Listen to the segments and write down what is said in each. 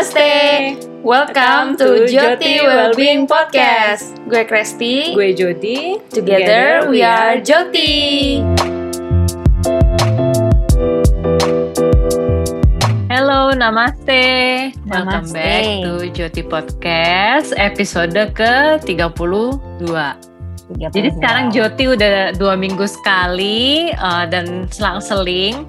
Namaste. Welcome to Joti Wellbeing Podcast. Gue Kresti. Gue Jody. Together we are Joti. Hello, namaste. Welcome Namaste. back to Joti Podcast episode ke-32. Jadi sekarang Joti udah dua minggu sekali uh, dan selang-seling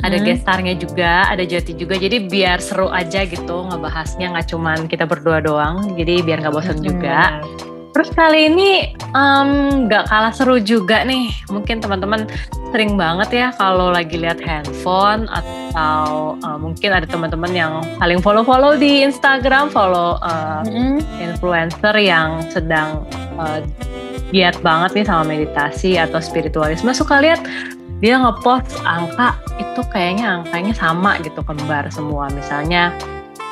ada guest starnya juga, ada Joti juga. Jadi biar seru aja gitu ngebahasnya nggak cuman kita berdua doang. Jadi biar nggak bosan juga. Terus kali ini nggak kalah seru juga nih. Mungkin teman-teman sering banget ya kalau lagi lihat handphone atau eh, mungkin ada teman-teman yang saling follow-follow di Instagram, follow eh, influencer yang sedang eh, giat banget nih sama meditasi atau spiritualisme. Suka lihat dia ngepost angka itu kayaknya angkanya sama gitu kembar semua. Misalnya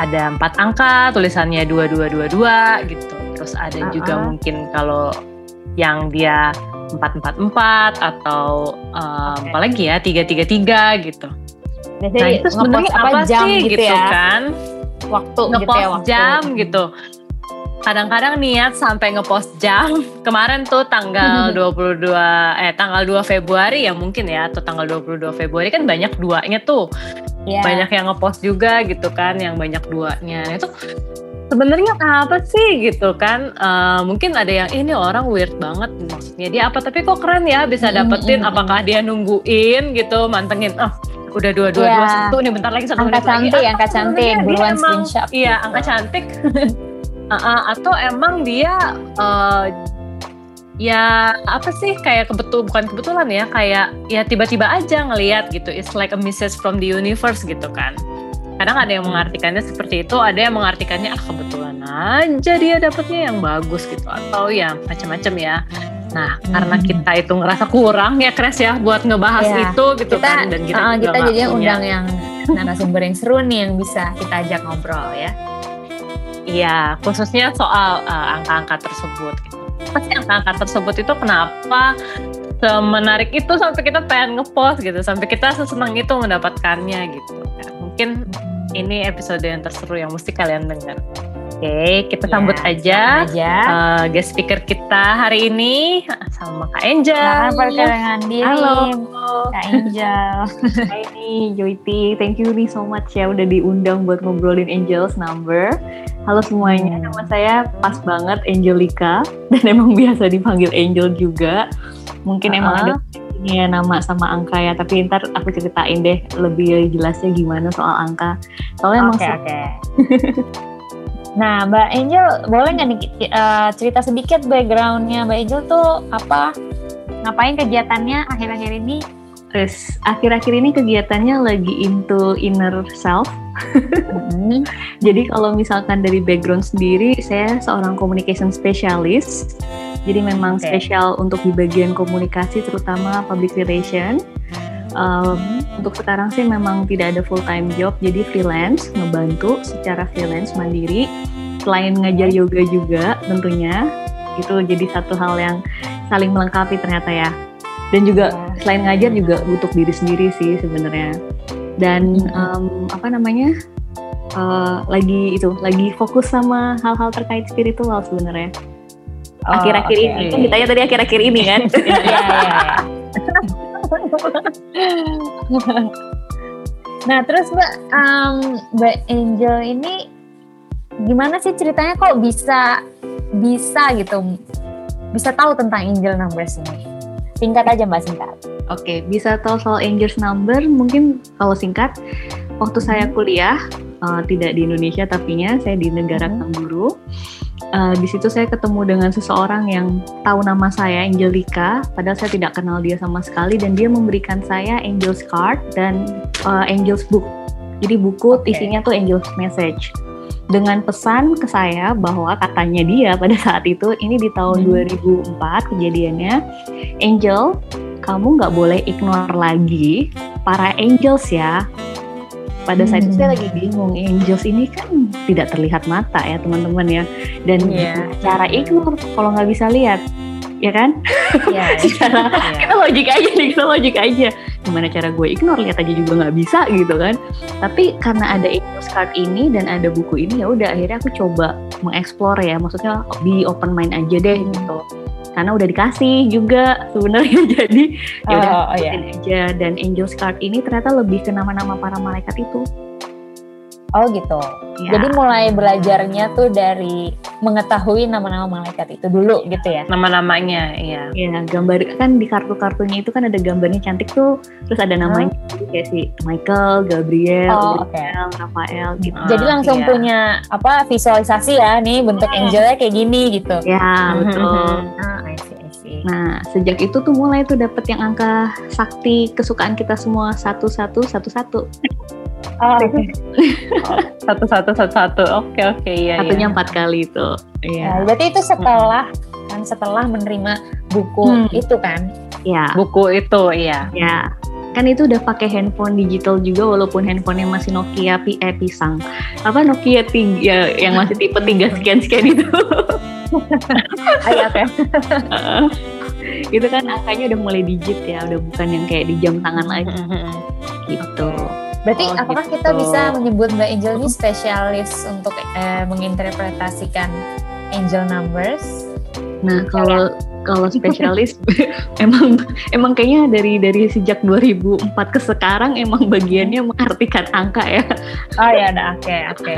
ada empat angka, tulisannya 2222 gitu. Terus ada juga Ah-ah. mungkin kalau yang dia 444 atau um, Oke. apalagi ya 333 gitu. Biasanya Nah itu sebenarnya apa jam sih gitu, ya. kan? Waktu gitu Ngepost ya waktu. jam gitu. Kadang-kadang niat sampai ngepost jam. Kemarin tuh tanggal 22 eh tanggal 2 Februari ya mungkin ya atau tanggal 22 Februari kan banyak duanya tuh. Iya. Banyak yang ngepost juga gitu kan yang banyak duanya. Nah, itu sebenarnya apa sih gitu kan? Eh, mungkin ada yang ini orang weird banget maksudnya dia apa tapi kok keren ya bisa dapetin apakah dia nungguin gitu mantengin oh udah dua dua Iya. dua satu nih bentar lagi satu Angka menit lagi cantik, Atau angka cantik, buruan screenshot. iya angka cantik Uh, uh, atau emang dia eh, ya apa sih kayak kebetul bukan kebetulan ya kayak ya tiba-tiba aja ngelihat gitu it's like a message from the universe gitu kan kadang ada yang mengartikannya seperti itu ada yang mengartikannya ah kebetulan aja dia dapetnya yang bagus gitu atau yang macam-macam ya nah karena Hmm. kita itu ngerasa kurang ya Kres ya buat ngebahas Iya. itu gitu Kita, kan dan kita uh, kita punya- undang yang narasumber yang seru nih yang bisa kita ajak ngobrol ya. Iya, khususnya soal uh, angka-angka tersebut. Gitu. Pasti angka-angka tersebut itu kenapa semenarik itu sampai kita pengen ngepost gitu, sampai kita sesenang itu mendapatkannya gitu. kan. Mungkin ini episode yang terseru yang mesti kalian dengar. Oke, kita Ya, sambut aja aja. uh, guest speaker kita hari ini sama Kak Angel. Nah, perkenalkan diri. Halo. Kak Angel. Hai nih Joyti, thank you nih so much ya udah diundang buat ngobrolin Angels Number. Halo semuanya, Hmm. nama saya pas banget Angelika dan emang biasa dipanggil Angel juga. Mungkin emang Uh-uh. ada ini ya nama sama angka ya, tapi ntar aku ceritain deh lebih jelasnya gimana soal angka. Soalnya emang Oke, se- oke. Nah, Mbak Angel, boleh nggak nih uh, cerita sedikit backgroundnya Mbak Angel tuh apa? Ngapain kegiatannya akhir-akhir ini? Terus akhir-akhir ini kegiatannya lagi into inner self. Hmm. Jadi kalau misalkan dari background sendiri, saya seorang communication specialist. Jadi memang Oke. spesial untuk di bagian komunikasi, terutama public relation. Um, untuk sekarang sih memang tidak ada full time job, jadi freelance, ngebantu secara freelance mandiri. Selain ngajar yoga juga tentunya, itu jadi satu hal yang saling melengkapi ternyata ya. Dan juga selain ngajar juga untuk diri sendiri sih sebenarnya. Dan um, apa namanya? uh, lagi itu lagi fokus sama hal-hal terkait spiritual sebenarnya Oh, akhir-akhir oke, ini oke. kan ditanya tadi akhir-akhir ini kan Iya, iya, iya. nah, terus Mbak, um, Mbak Angel ini gimana sih ceritanya kok bisa bisa gitu bisa tahu tentang angel numbers ini? Singkat aja Mbak, singkat. oke bisa tahu soal angels number mungkin kalau singkat waktu saya kuliah uh, tidak di Indonesia tapinya saya di negara. Kangguru Uh, di situ saya ketemu dengan seseorang yang tahu nama saya Angelika, padahal saya tidak kenal dia sama sekali dan dia memberikan saya Angels Card dan uh, Angels Book. Jadi buku Oke. isinya tuh Angels Message dengan pesan ke saya bahwa katanya dia pada saat itu ini di tahun Hmm. 2004 kejadiannya Angel kamu nggak boleh ignore lagi para angels ya pada saat itu Hmm. saya lagi bingung angels ini kan tidak terlihat mata ya teman-teman ya dan Iya. cara ignore kalau nggak bisa lihat ya kan Iya. secara iya. kita logik aja nih kita logik aja gimana cara gue ignore lihat aja juga nggak bisa gitu kan tapi karena ada Angels card ini dan ada buku ini ya udah akhirnya aku coba mengeksplor ya maksudnya be open mind aja deh gitu karena udah dikasih juga sebenarnya. Jadi ya udah Oh, oh, ikutin aja. Dan Angels card ini ternyata lebih ke nama-nama para malaikat itu Oh gitu. Ya. Jadi mulai belajarnya tuh dari mengetahui nama-nama malaikat itu dulu gitu ya. Nama-namanya, iya. Ya, gambar kan di kartu-kartunya itu kan ada gambarnya cantik tuh, terus ada namanya Jadi kayak si Michael, Gabriel, Oh. Gabriel, Rafael gitu. Ah, Jadi langsung iya. punya apa visualisasi ya nih bentuk angelnya kayak gini gitu. Ya, betul. Ah, I see, I see. Nah, sejak itu tuh mulai tuh dapet yang angka sakti kesukaan kita semua satu satu satu satu. Oh, Satu satu satu satu. Oke oke iya. Satunya iya. empat kali itu. ya, Iya. berarti itu setelah kan setelah menerima buku Hmm. itu kan. Ya, Buku itu iya. ya. Kan itu udah pakai handphone digital juga walaupun handphonenya masih Nokia pi eh pisang. Apa Nokia tiga ya, yang masih tipe tiga sekian sekian itu. Ayo oke. itu kan angkanya udah mulai digit ya, udah bukan yang kayak di jam tangan lagi gitu. Berarti Oh, apakah gitu. kita bisa menyebut Mbak Angel ini spesialis untuk eh, menginterpretasikan angel numbers? Nah, kalau kalau spesialis emang emang kayaknya dari dari sejak 2004 ke sekarang emang bagiannya mengartikan angka ya Oh ya udah oke oke.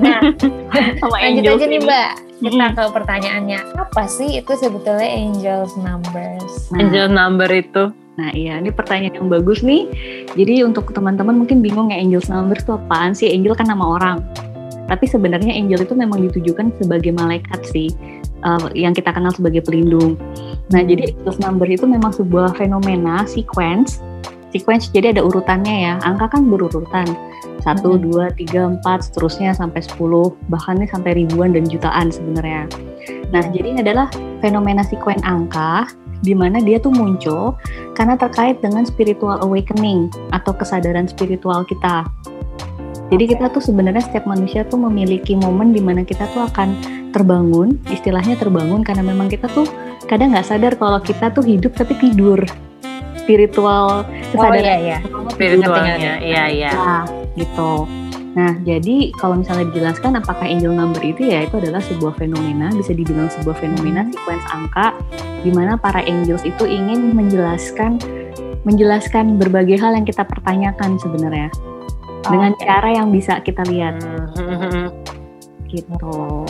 Nah, sama lanjut aja nih. Mbak. Kita ke pertanyaannya. Apa sih itu sebetulnya angels numbers? Nah, Angel number itu. Nah, iya, ini pertanyaan yang bagus nih. Jadi untuk teman-teman mungkin bingung ya angels numbers itu apaan sih? Angel kan nama orang. Tapi sebenarnya angel itu memang ditujukan sebagai malaikat sih, eh, yang kita kenal sebagai pelindung. Nah, jadi angels number itu memang sebuah fenomena sequence. Sequence jadi ada urutannya ya. Angka kan berurutan. Satu, Mhm. dua, tiga, empat, seterusnya sampai 10, bahkan nih sampai ribuan dan jutaan sebenarnya. Nah, jadi ini adalah fenomena sekuen angka di mana dia tuh muncul karena terkait dengan spiritual awakening atau kesadaran spiritual kita. Jadi kita tuh sebenarnya setiap manusia tuh memiliki momen di mana kita tuh akan terbangun, istilahnya terbangun karena memang kita tuh kadang nggak sadar kalau kita tuh hidup tapi tidur. Spiritual Oh kesadaran iya iya. Spiritualnya, iya iya. Nah, gitu. Nah, jadi kalau misalnya dijelaskan apakah angel number itu ya itu adalah sebuah fenomena, bisa dibilang sebuah fenomena sequence angka di mana para angels itu ingin menjelaskan menjelaskan berbagai hal yang kita pertanyakan sebenarnya dengan cara yang bisa kita lihat Hmm, gitu.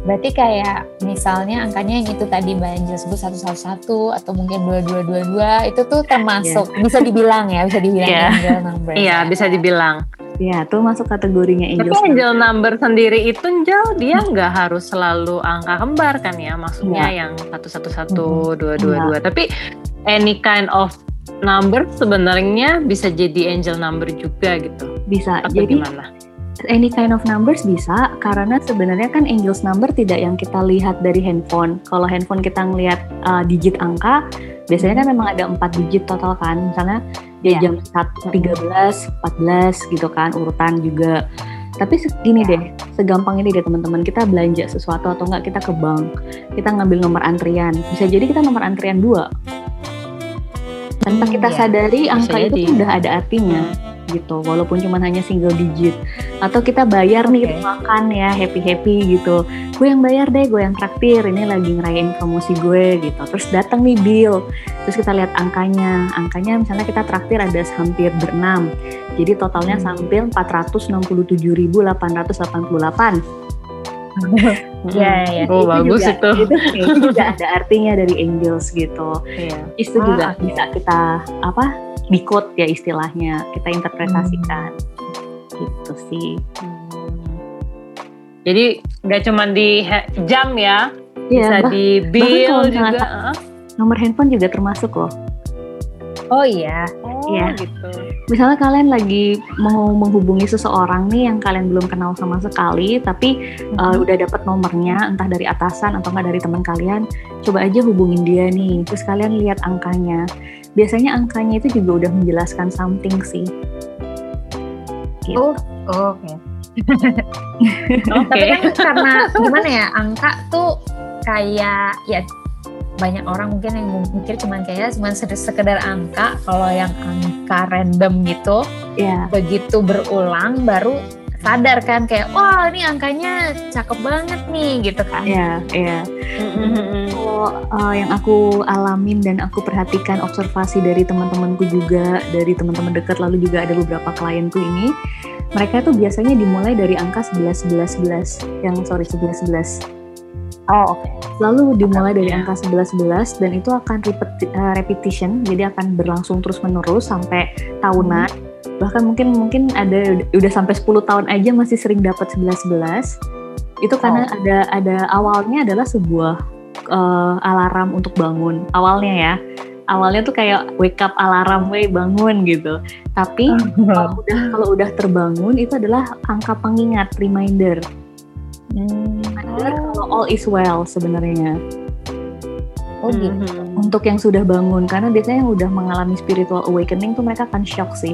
Berarti kayak misalnya angkanya yang itu tadi Mbak Angel sebut 111 atau mungkin 2222 itu tuh termasuk bisa dibilang ya, bisa dibilang Iya. angel number. Iya bisa dibilang. Ya, tuh masuk kategorinya Tapi angels. angel number sendiri itu Angel dia nggak harus selalu angka kembar kan ya maksudnya yang satu satu satu dua dua dua tapi any kind of number sebenarnya bisa jadi angel number juga gitu bisa. atau Jadi gimana? Any kind of numbers bisa karena sebenarnya kan angels number tidak yang kita lihat dari handphone. Kalau handphone kita ngelihat uh, digit angka, biasanya kan memang ada empat digit total kan. Misalnya dia Iya. jam 1, 13, 14 gitu kan urutan juga. Tapi segini deh, segampang ini deh teman-teman. Kita belanja sesuatu atau enggak kita ke bank, kita ngambil nomor antrian. Bisa jadi kita nomor antrian dua. Tanpa kita iya. sadari angka itu jadi. tuh udah ada artinya gitu walaupun cuma hanya single digit. Atau kita bayar nih Oke. kita makan ya happy happy gitu. Gue yang bayar deh gue yang traktir ini lagi ngerayain promosi gue gitu. Terus datang nih bill terus kita lihat angkanya. Angkanya misalnya kita traktir ada hampir berenam jadi totalnya Hmm. sampai 467.888 Iya iya. Oh bagus juga, itu. itu, itu juga ada artinya dari angels gitu Iya. itu Ah, juga oke. bisa kita apa decode ya istilahnya kita interpretasikan gitu sih Jadi nggak cuma di jam ya, bisa Iya, bah- di bill juga. nomor handphone juga termasuk loh Oh iya. Oh Iya. gitu. Misalnya kalian lagi mau menghubungi seseorang nih yang kalian belum kenal sama sekali tapi uh, udah dapat nomornya entah dari atasan atau enggak dari teman kalian coba aja hubungin dia nih terus kalian lihat angkanya biasanya angkanya itu juga udah menjelaskan something sih gitu. Oh, oh, oke. Oke. Tapi kan karena gimana ya angka tuh kayak ya banyak orang mungkin yang mikir cuman kayak cuman sekedar angka kalau yang angka random gitu ya begitu berulang baru sadar kan kayak wah ini angkanya cakep banget nih gitu kan. Ya ya kalau uh, yang aku alamin dan aku perhatikan observasi dari teman-temanku juga dari teman-teman dekat lalu juga ada beberapa klienku ini mereka tuh biasanya dimulai dari angka 11 11 11 yang sorry 11 11 oh oke Lalu dimulai dari angka 11-11 dan itu akan repeti- eh, repetition, jadi akan berlangsung terus-menerus sampai tahunan. Bahkan mungkin mungkin ada udah sampai 10 tahun aja masih sering dapat 11-11. Itu karena ada ada awalnya adalah sebuah eh, alarm untuk bangun. Awalnya ya. Awalnya tuh kayak wake up alarm, way bangun gitu. Tapi kalau udah kalau udah terbangun itu adalah angka pengingat reminder. Hmm. Reminder kalau all is well sebenarnya. oh gitu Mm-hmm. untuk yang sudah bangun karena biasanya yang udah mengalami spiritual awakening tuh mereka akan shock sih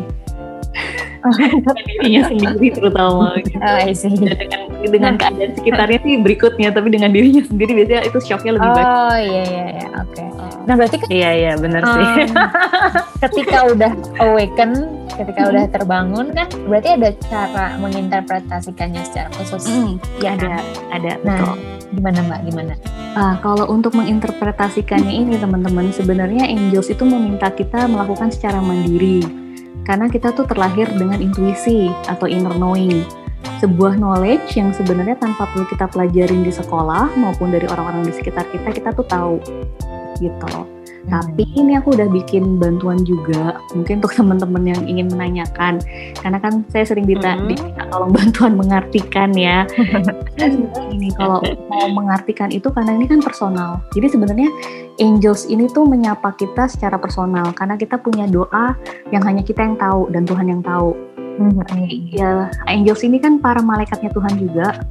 dirinya sendiri terutama gitu. oh, I see. Dengan dengan keadaan sekitarnya sih berikutnya tapi dengan dirinya sendiri biasanya itu shocknya lebih banyak oh iya iya iya oke nah berarti kan Iya iya benar sih. um, ketika udah awaken ketika udah terbangun kan berarti ada cara menginterpretasikannya secara khusus. Hmm, ya ada ada Nah. betul. gimana mbak? Gimana? Ah, kalau untuk menginterpretasikannya ini teman-teman sebenarnya angels itu meminta kita melakukan secara mandiri. Karena kita tuh terlahir dengan intuisi atau inner knowing. Sebuah knowledge yang sebenarnya tanpa perlu kita pelajarin di sekolah maupun dari orang-orang di sekitar kita kita tuh tahu gitu. Tapi ini aku udah bikin bantuan juga mungkin untuk teman-teman yang ingin menanyakan. Karena kan saya sering dita- Mhm. diminta tolong bantuan mengartikan ya. Sebenarnya gini kalau mau mengartikan itu karena ini kan personal. Jadi sebenarnya angels ini tuh menyapa kita secara personal karena kita punya doa yang hanya kita yang tahu dan Tuhan yang tahu. Hmm, ya angels ini kan para malaikatnya Tuhan juga.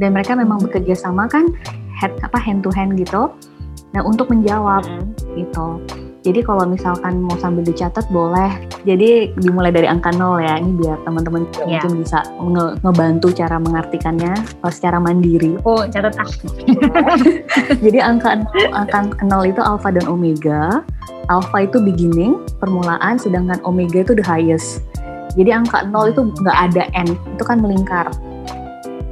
Dan mereka memang bekerja sama kan head apa hand to hand gitu nah untuk menjawab gitu. Jadi kalau misalkan mau sambil dicatat boleh. Jadi dimulai dari angka nol ya. Ini biar teman-teman Iya. mungkin bisa nge- ngebantu cara mengartikannya eh, secara mandiri. oh catat ah Jadi angka nol, angka nol itu alpha dan omega. Alpha itu beginning, permulaan, sedangkan omega itu the highest. Jadi angka nol itu nggak ada n, itu kan melingkar.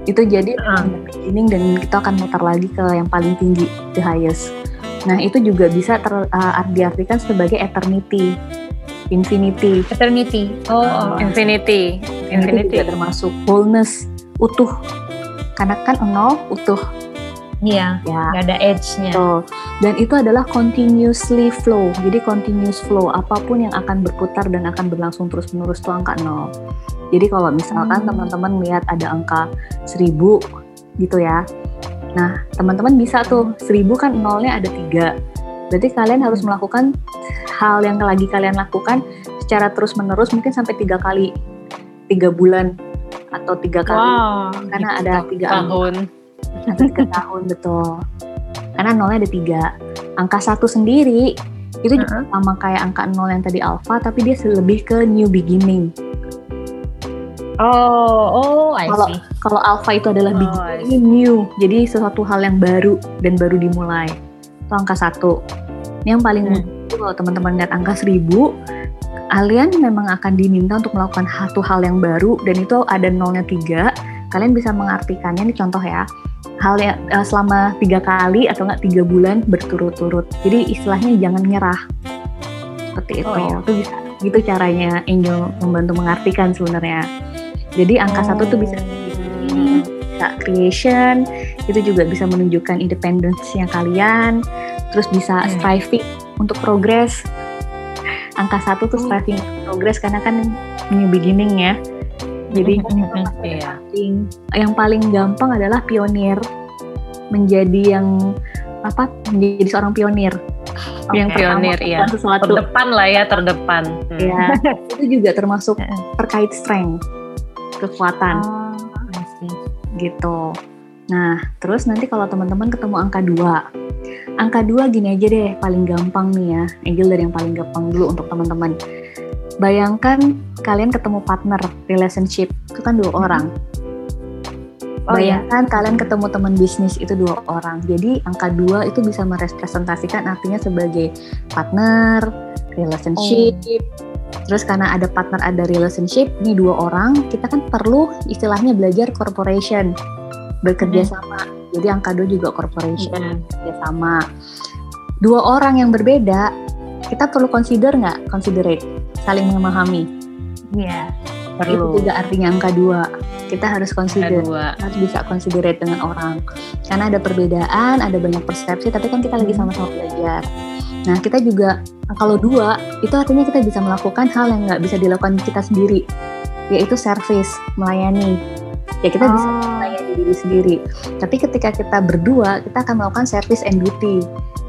Itu jadi Ah. beginning dan kita akan mutar lagi ke yang paling tinggi, the highest. Nah itu juga bisa ter, uh, diartikan sebagai eternity, infinity. eternity oh, oh. Infinity. Infinity Infinity. juga termasuk wholeness, utuh. Karena kan nol utuh iya ya. nggak ada edge-nya Betul. Dan itu adalah continuously flow. Jadi continuous flow, apa pun yang akan berputar dan akan berlangsung terus-menerus itu angka nol. Jadi kalau misalkan Hmm. teman-teman lihat ada angka 1000 gitu ya. Nah, teman-teman bisa tuh 1000 kan nolnya ada tiga. Berarti kalian harus melakukan hal yang lagi kalian lakukan secara terus-menerus mungkin sampai tiga kali, tiga bulan atau tiga kali. Wow. Karena ada tiga tahun. atau tiga tahun betul karena nolnya ada tiga angka satu sendiri itu juga sama kayak angka nol yang tadi alpha tapi dia lebih ke new beginning oh oh I Kalau- see. kalau alpha itu adalah Oh, beginning new. Jadi sesuatu hal yang baru dan baru dimulai. Itu angka satu. Ini yang paling Hmm. mudah itu kalau teman-teman lihat angka seribu kalian memang akan diminta untuk melakukan satu hal yang baru dan itu ada nolnya tiga. Kalian bisa mengartikannya. Ini contoh ya. Hal yang eh, selama tiga kali atau enggak tiga bulan berturut-turut. Jadi istilahnya jangan nyerah. Seperti itu. Oh, iya. itu bisa gitu caranya Angel membantu mengartikan sebenarnya jadi angka satu tuh bisa Hmm. bisa creation itu juga bisa menunjukkan independence-nya kalian terus bisa Hmm. striving untuk progress angka satu tuh striving untuk progress karena kan new beginning ya jadi Iya. paling- yang paling gampang adalah pionir menjadi yang apa menjadi seorang pionir yang Oke, pertama pionir, iya. melakukan sesuatu Terdepan lah ya, terdepan. Hmm. ya itu juga termasuk terkait strength kekuatan oh gitu. Nah, terus nanti kalau teman-teman ketemu angka 2. Angka 2 gini aja deh, paling gampang nih ya. Angel dari yang paling gampang dulu untuk teman-teman. Bayangkan kalian ketemu partner relationship, itu kan dua orang. Oh, iya. Bayangkan kalian ketemu teman bisnis itu dua orang. Jadi angka dua itu bisa merepresentasikan artinya sebagai partner, relationship. Terus karena ada partner ada relationship, ini dua orang, kita kan perlu istilahnya belajar corporation, bekerja sama. Jadi angka dua juga corporation, bekerja sama. Dua orang yang berbeda, kita perlu consider nggak? Considerate, saling memahami. Iya. Itu juga artinya angka dua. Kita harus consider, Kedua. harus bisa considerate dengan orang. Karena ada perbedaan, ada banyak persepsi, tapi kan kita lagi sama-sama belajar. Nah, kita juga kalau dua, itu artinya kita bisa melakukan hal yang nggak bisa dilakukan kita sendiri, yaitu service, melayani. Ya kita bisa Oh. melayani diri sendiri. Tapi ketika kita berdua, kita akan melakukan service and duty.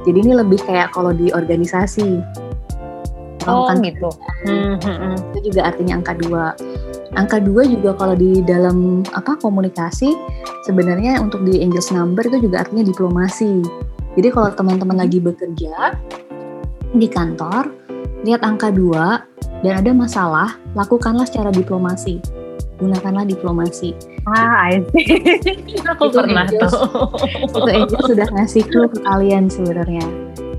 Jadi ini lebih kayak kalau di organisasi. Oh gitu. Hmm, hmm, hmm. itu juga artinya angka dua. Angka dua juga kalau di dalam apa komunikasi sebenarnya untuk di Angels Number itu juga artinya diplomasi. Jadi kalau teman-teman lagi bekerja di kantor, lihat angka dua dan ada masalah, lakukanlah secara diplomasi. Gunakanlah diplomasi. Ah, I see. Aku Itu pernah Angels. tuh. Itu Angels sudah ngasih clue ke kalian sebenarnya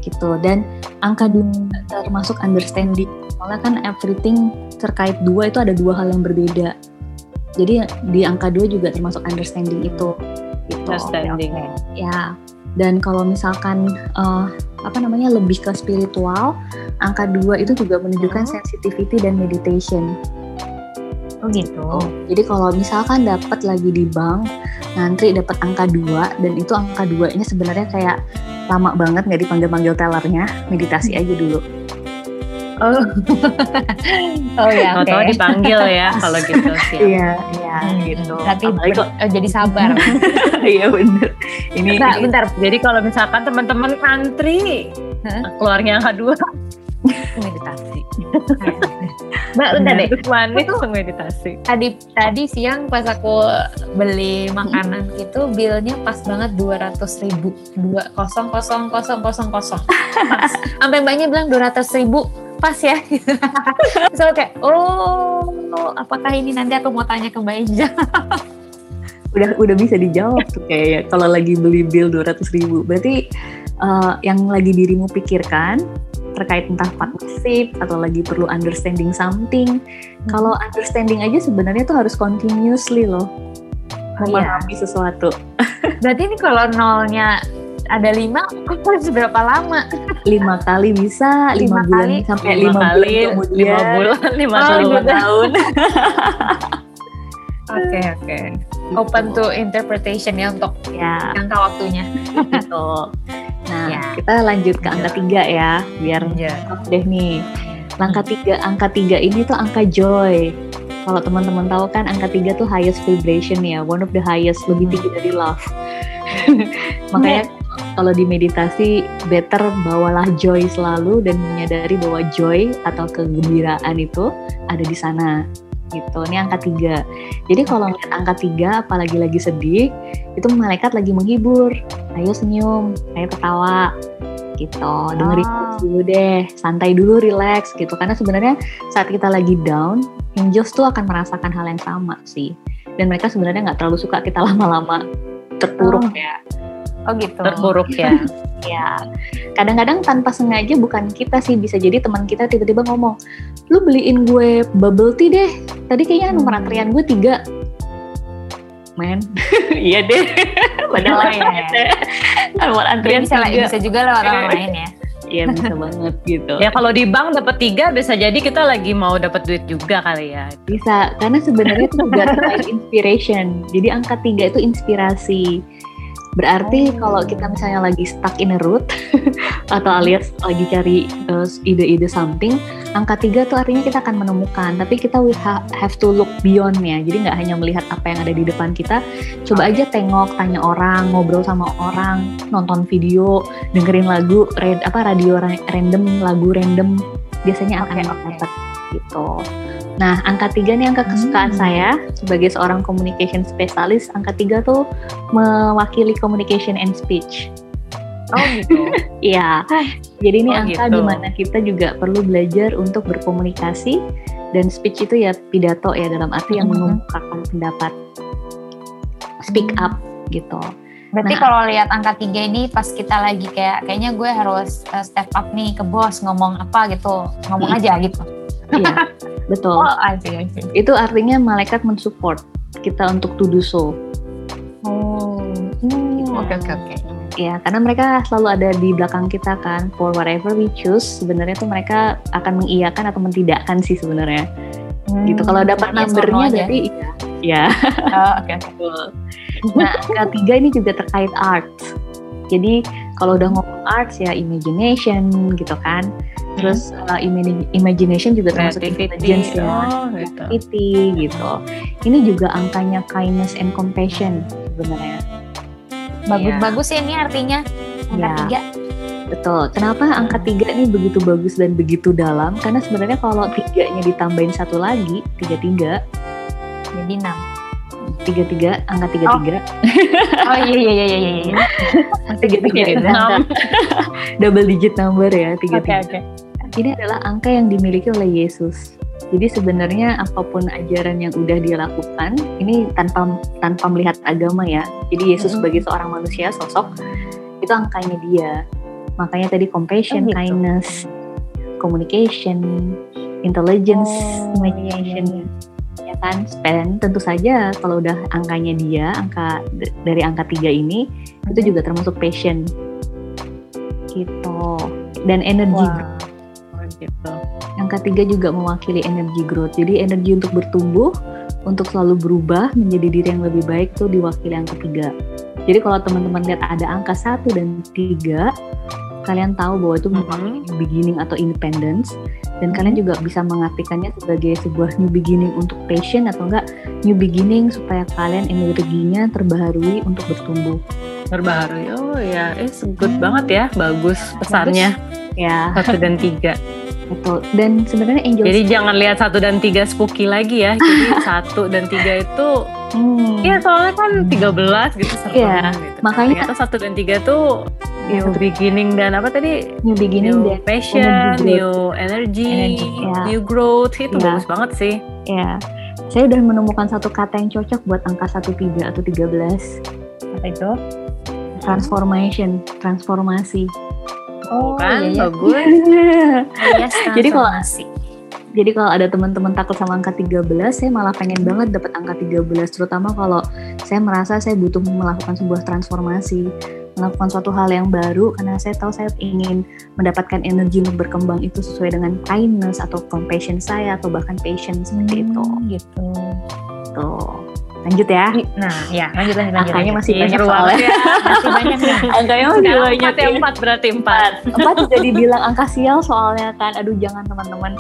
gitu. Dan angka dua termasuk understanding. Soalnya kan everything terkait dua itu ada dua hal yang berbeda. Jadi di angka dua juga termasuk understanding itu. Gitu. Understanding. Ya. Dan kalau misalkan eh, apa namanya lebih ke spiritual, angka dua itu juga menunjukkan Hmm. sensitivity dan meditation. Oh gitu. Jadi kalau misalkan dapat lagi di bank, ngantri dapat angka dua dan itu angka dua ini sebenarnya kayak lama banget nggak dipanggil-panggil tellernya, meditasi aja dulu. Oh. oh ya, oke. Tahu-tahu dipanggil ya kalau gitu sih. Iya, iya Hmm, gitu. Tapi oh, jadi sabar. Iya bener. Ini, Bentar, ini bentar. Jadi kalau misalkan teman-teman antri, Hah? keluarnya angka dua, meditasi. Mbak, bentar deh. Manis langsung meditasi. Tadi tadi siang pas aku beli makanan gitu, bilnya pas banget dua ratus ribu, dua kosong kosong kosong kosong kosong. Pas. Sampai mbaknya bilang dua ratus ribu, pas ya. so kayak, oh, apakah ini nanti aku mau tanya ke Mbak Inja? Udah udah bisa dijawab tuh kayaknya kalau lagi beli bill 200 ribu. Berarti eh, yang lagi dirimu pikirkan terkait entah partnership atau lagi perlu understanding something. Kalau understanding aja sebenarnya tuh harus continuously loh memahami sesuatu. Berarti ini kalau nolnya ada lima, aku harus berapa lama? Lima kali bisa, lima, Lima bulan kali. sampai Lima lima, kali, bulan kemudian, lima bulan, lima Oh, kali lima tahun. Oke oke. Open to interpretation ya untuk ya jangka waktunya. gitu. Nah, Ya. kita lanjut ke angka tiga ya, biar Ya. deh nih. Angka tiga, angka tiga ini tuh angka joy. Kalau teman-teman tahu kan angka tiga tuh highest vibration ya, one of the highest, lebih tinggi dari love. Makanya kalau di meditasi better bawalah joy selalu dan menyadari bahwa joy atau kegembiraan itu ada di sana gitu. Ini angka tiga. Jadi kalau ngeliat angka tiga, apalagi lagi sedih, itu malaikat lagi menghibur. Ayo senyum, ayo ketawa, gitu. Dengerin Oh. dulu deh, santai dulu, relax gitu. Karena sebenarnya saat kita lagi down, angels tuh akan merasakan hal yang sama sih. Dan mereka sebenarnya nggak terlalu suka kita lama-lama terpuruk Oh. ya. Oh gitu. terpuruk ya. Ya, kadang-kadang tanpa sengaja bukan kita sih bisa jadi teman kita tiba-tiba ngomong, lu beliin gue bubble tea deh. Tadi kayaknya nomor antrian gue tiga. Men, iya deh. Padahal iya. nomor antrian bisa, tiga. bisa juga lewat orang lain ya. Iya bisa banget gitu. Ya kalau di bank dapat tiga bisa jadi kita lagi mau dapat duit juga kali ya. Bisa, karena sebenarnya itu juga inspiration. Jadi angka tiga itu inspirasi. Berarti Oh. kalau kita misalnya lagi stuck in a route atau alias lagi cari uh, ide-ide something, angka tiga tuh artinya kita akan menemukan. Tapi kita we ha- have to look beyond ya. Jadi nggak hanya melihat apa yang ada di depan kita, coba aja tengok, tanya orang, ngobrol sama orang, nonton video, dengerin lagu, red, apa radio ra- random, lagu random, biasanya akan oke. dapat gitu. Nah, angka tiga nih angka kesukaan Hmm. saya sebagai seorang communication specialist. Angka tiga tuh mewakili communication and speech. Oh gitu. Iya. Jadi ini Oh, angka gitu. di mana kita juga perlu belajar untuk berkomunikasi dan speech itu ya pidato ya dalam arti yang Mhm. mengemukakan pendapat. speak up gitu. Berarti Nah. kalau lihat angka tiga ini pas kita lagi kayak kayaknya gue harus uh, step up nih ke bos ngomong apa gitu, ngomong Hmm. aja gitu. Iya, betul. Oh, I see, I see. Itu artinya malaikat mensupport kita untuk to do so. Oh, hmm, oke oke oke. Ya, karena mereka selalu ada di belakang kita kan. For whatever we choose, sebenarnya tuh mereka akan mengiyakan atau mentidakkan sih sebenarnya. Hmm, Gitu. Kalau dapat no numbernya berarti iya. Ya. Oh, oke oke. Nah, angka tiga ini juga terkait art. Jadi kalau udah ngomong arts ya imagination gitu kan. Terus uh, imagination juga termasuk intelligence ya. Oh, gitu. Creativity gitu. Ini juga angkanya kindness and compassion sebenarnya. Bagus-bagus ya ini artinya angka Ya. tiga. Betul. Kenapa angka tiga ini begitu bagus dan begitu dalam? Karena sebenarnya kalau tiganya ditambahin satu lagi, tiga tiga, Jadi enam. Tiga tiga, angka tiga tiga, Oh iya iya iya iya iya. tiga tiga enam. double digit number ya, tiga tiga. oke. Ini adalah angka yang dimiliki oleh Yesus. Jadi sebenarnya apa pun ajaran yang udah dia lakukan, ini tanpa tanpa melihat agama ya. Jadi Yesus Mm-mm. sebagai seorang manusia sosok itu angkanya dia. Makanya tadi compassion, Oh, gitu. kindness, communication, intelligence, Oh, imagination, iya, ya kan? Dan tentu saja kalau udah angkanya dia, angka dari angka tiga ini itu juga termasuk passion, gitu. Dan energi. Oh, gitu. Angka tiga juga mewakili energi growth. Jadi energi untuk bertumbuh, untuk selalu berubah menjadi diri yang lebih baik tuh diwakili angka tiga. Jadi kalau teman-teman lihat ada angka satu dan tiga, kalian tahu bahwa itu mewakili new beginning atau independence, dan kalian juga bisa mengartikannya sebagai sebuah new beginning untuk passion atau enggak new beginning supaya kalian energinya terbaharui untuk bertumbuh. Terbaru. Oh ya, it's good banget ya. Bagus pesannya. Ya, Satu dan tiga. Betul. Dan sebenarnya angel Jadi jangan lihat satu dan tiga spooky lagi ya. Jadi satu dan tiga itu, Hmm. ya soalnya kan 13 gitu serem Iya, gitu. makanya- Ternyata satu dan tiga tuh Ya, new satu- beginning dan apa tadi? new beginning New dan passion, energy new energy, Energy, ya. new growth itu Ya. bagus banget sih. Ya, saya udah menemukan satu kata yang cocok buat angka 13 atau 13. Apa itu? Transformation, transformasi. Oh kan iya iya. bagus. Yes, Jadi kalau- transformasi. Jadi kalau ada teman-teman takut sama angka 13, saya malah pengen banget dapat angka 13, terutama kalau saya merasa saya butuh melakukan sebuah transformasi, melakukan suatu hal yang baru karena saya tahu saya ingin mendapatkan energi untuk berkembang itu sesuai dengan kindness atau compassion saya atau bahkan passion seperti itu. Hmm, Gitu. Tuh. Lanjut ya. Nah, ya lanjut lanjut lanjut. Angkanya masih Ih, banyak soalnya. ya. masih banyak nih. Angkanya masih Sekarang banyak empat ya, empat berarti empat. Empat juga dibilang angka sial soalnya kan. Aduh jangan teman-teman.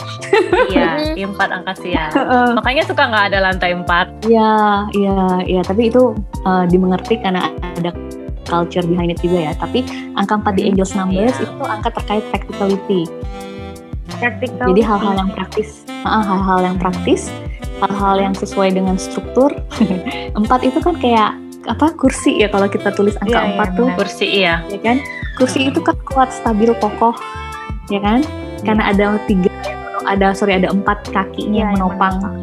Iya, empat angka sial. Makanya suka nggak ada lantai empat. Iya, iya, iya. Tapi itu uh, dimengerti karena ada culture behind it juga ya. Tapi angka 4 di Hmm, Angels Numbers iya. itu angka terkait practicality. Practical. Jadi hal-hal yang praktis, hal-hal yang praktis, hal-hal yang sesuai dengan struktur. Empat itu kan kayak apa kursi ya kalau kita tulis angka Iya, iya, empat tuh, benar. Kursi iya. ya kan? Kursi itu kan kuat, stabil, kokoh, ya kan? Karena ada tiga, yang ada sorry ada empat kakinya Iya, yang yang menopang menopang.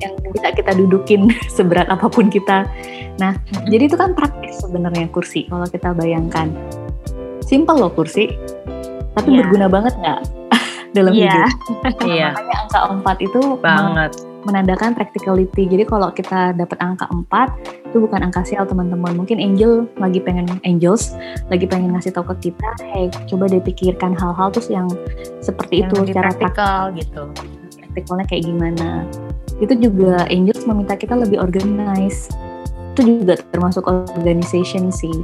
yang bisa kita dudukin seberat apa pun kita. Nah, Mm-mm. jadi itu kan praktis sebenarnya kursi kalau kita bayangkan. Simpel loh kursi, tapi Iya. berguna banget nggak dalam Iya. hidup? Iya, Makanya angka 4 itu banget. Menandakan practicality. Jadi kalau kita dapat angka 4 itu bukan angka sial teman-teman. Mungkin angel lagi pengen angels lagi pengen ngasih tahu ke kita, hey coba deh pikirkan hal-hal terus yang seperti Yang itu secara praktikal gitu. praktikalnya kayak gimana. Itu juga angels meminta kita lebih organize. Itu juga termasuk organization sih.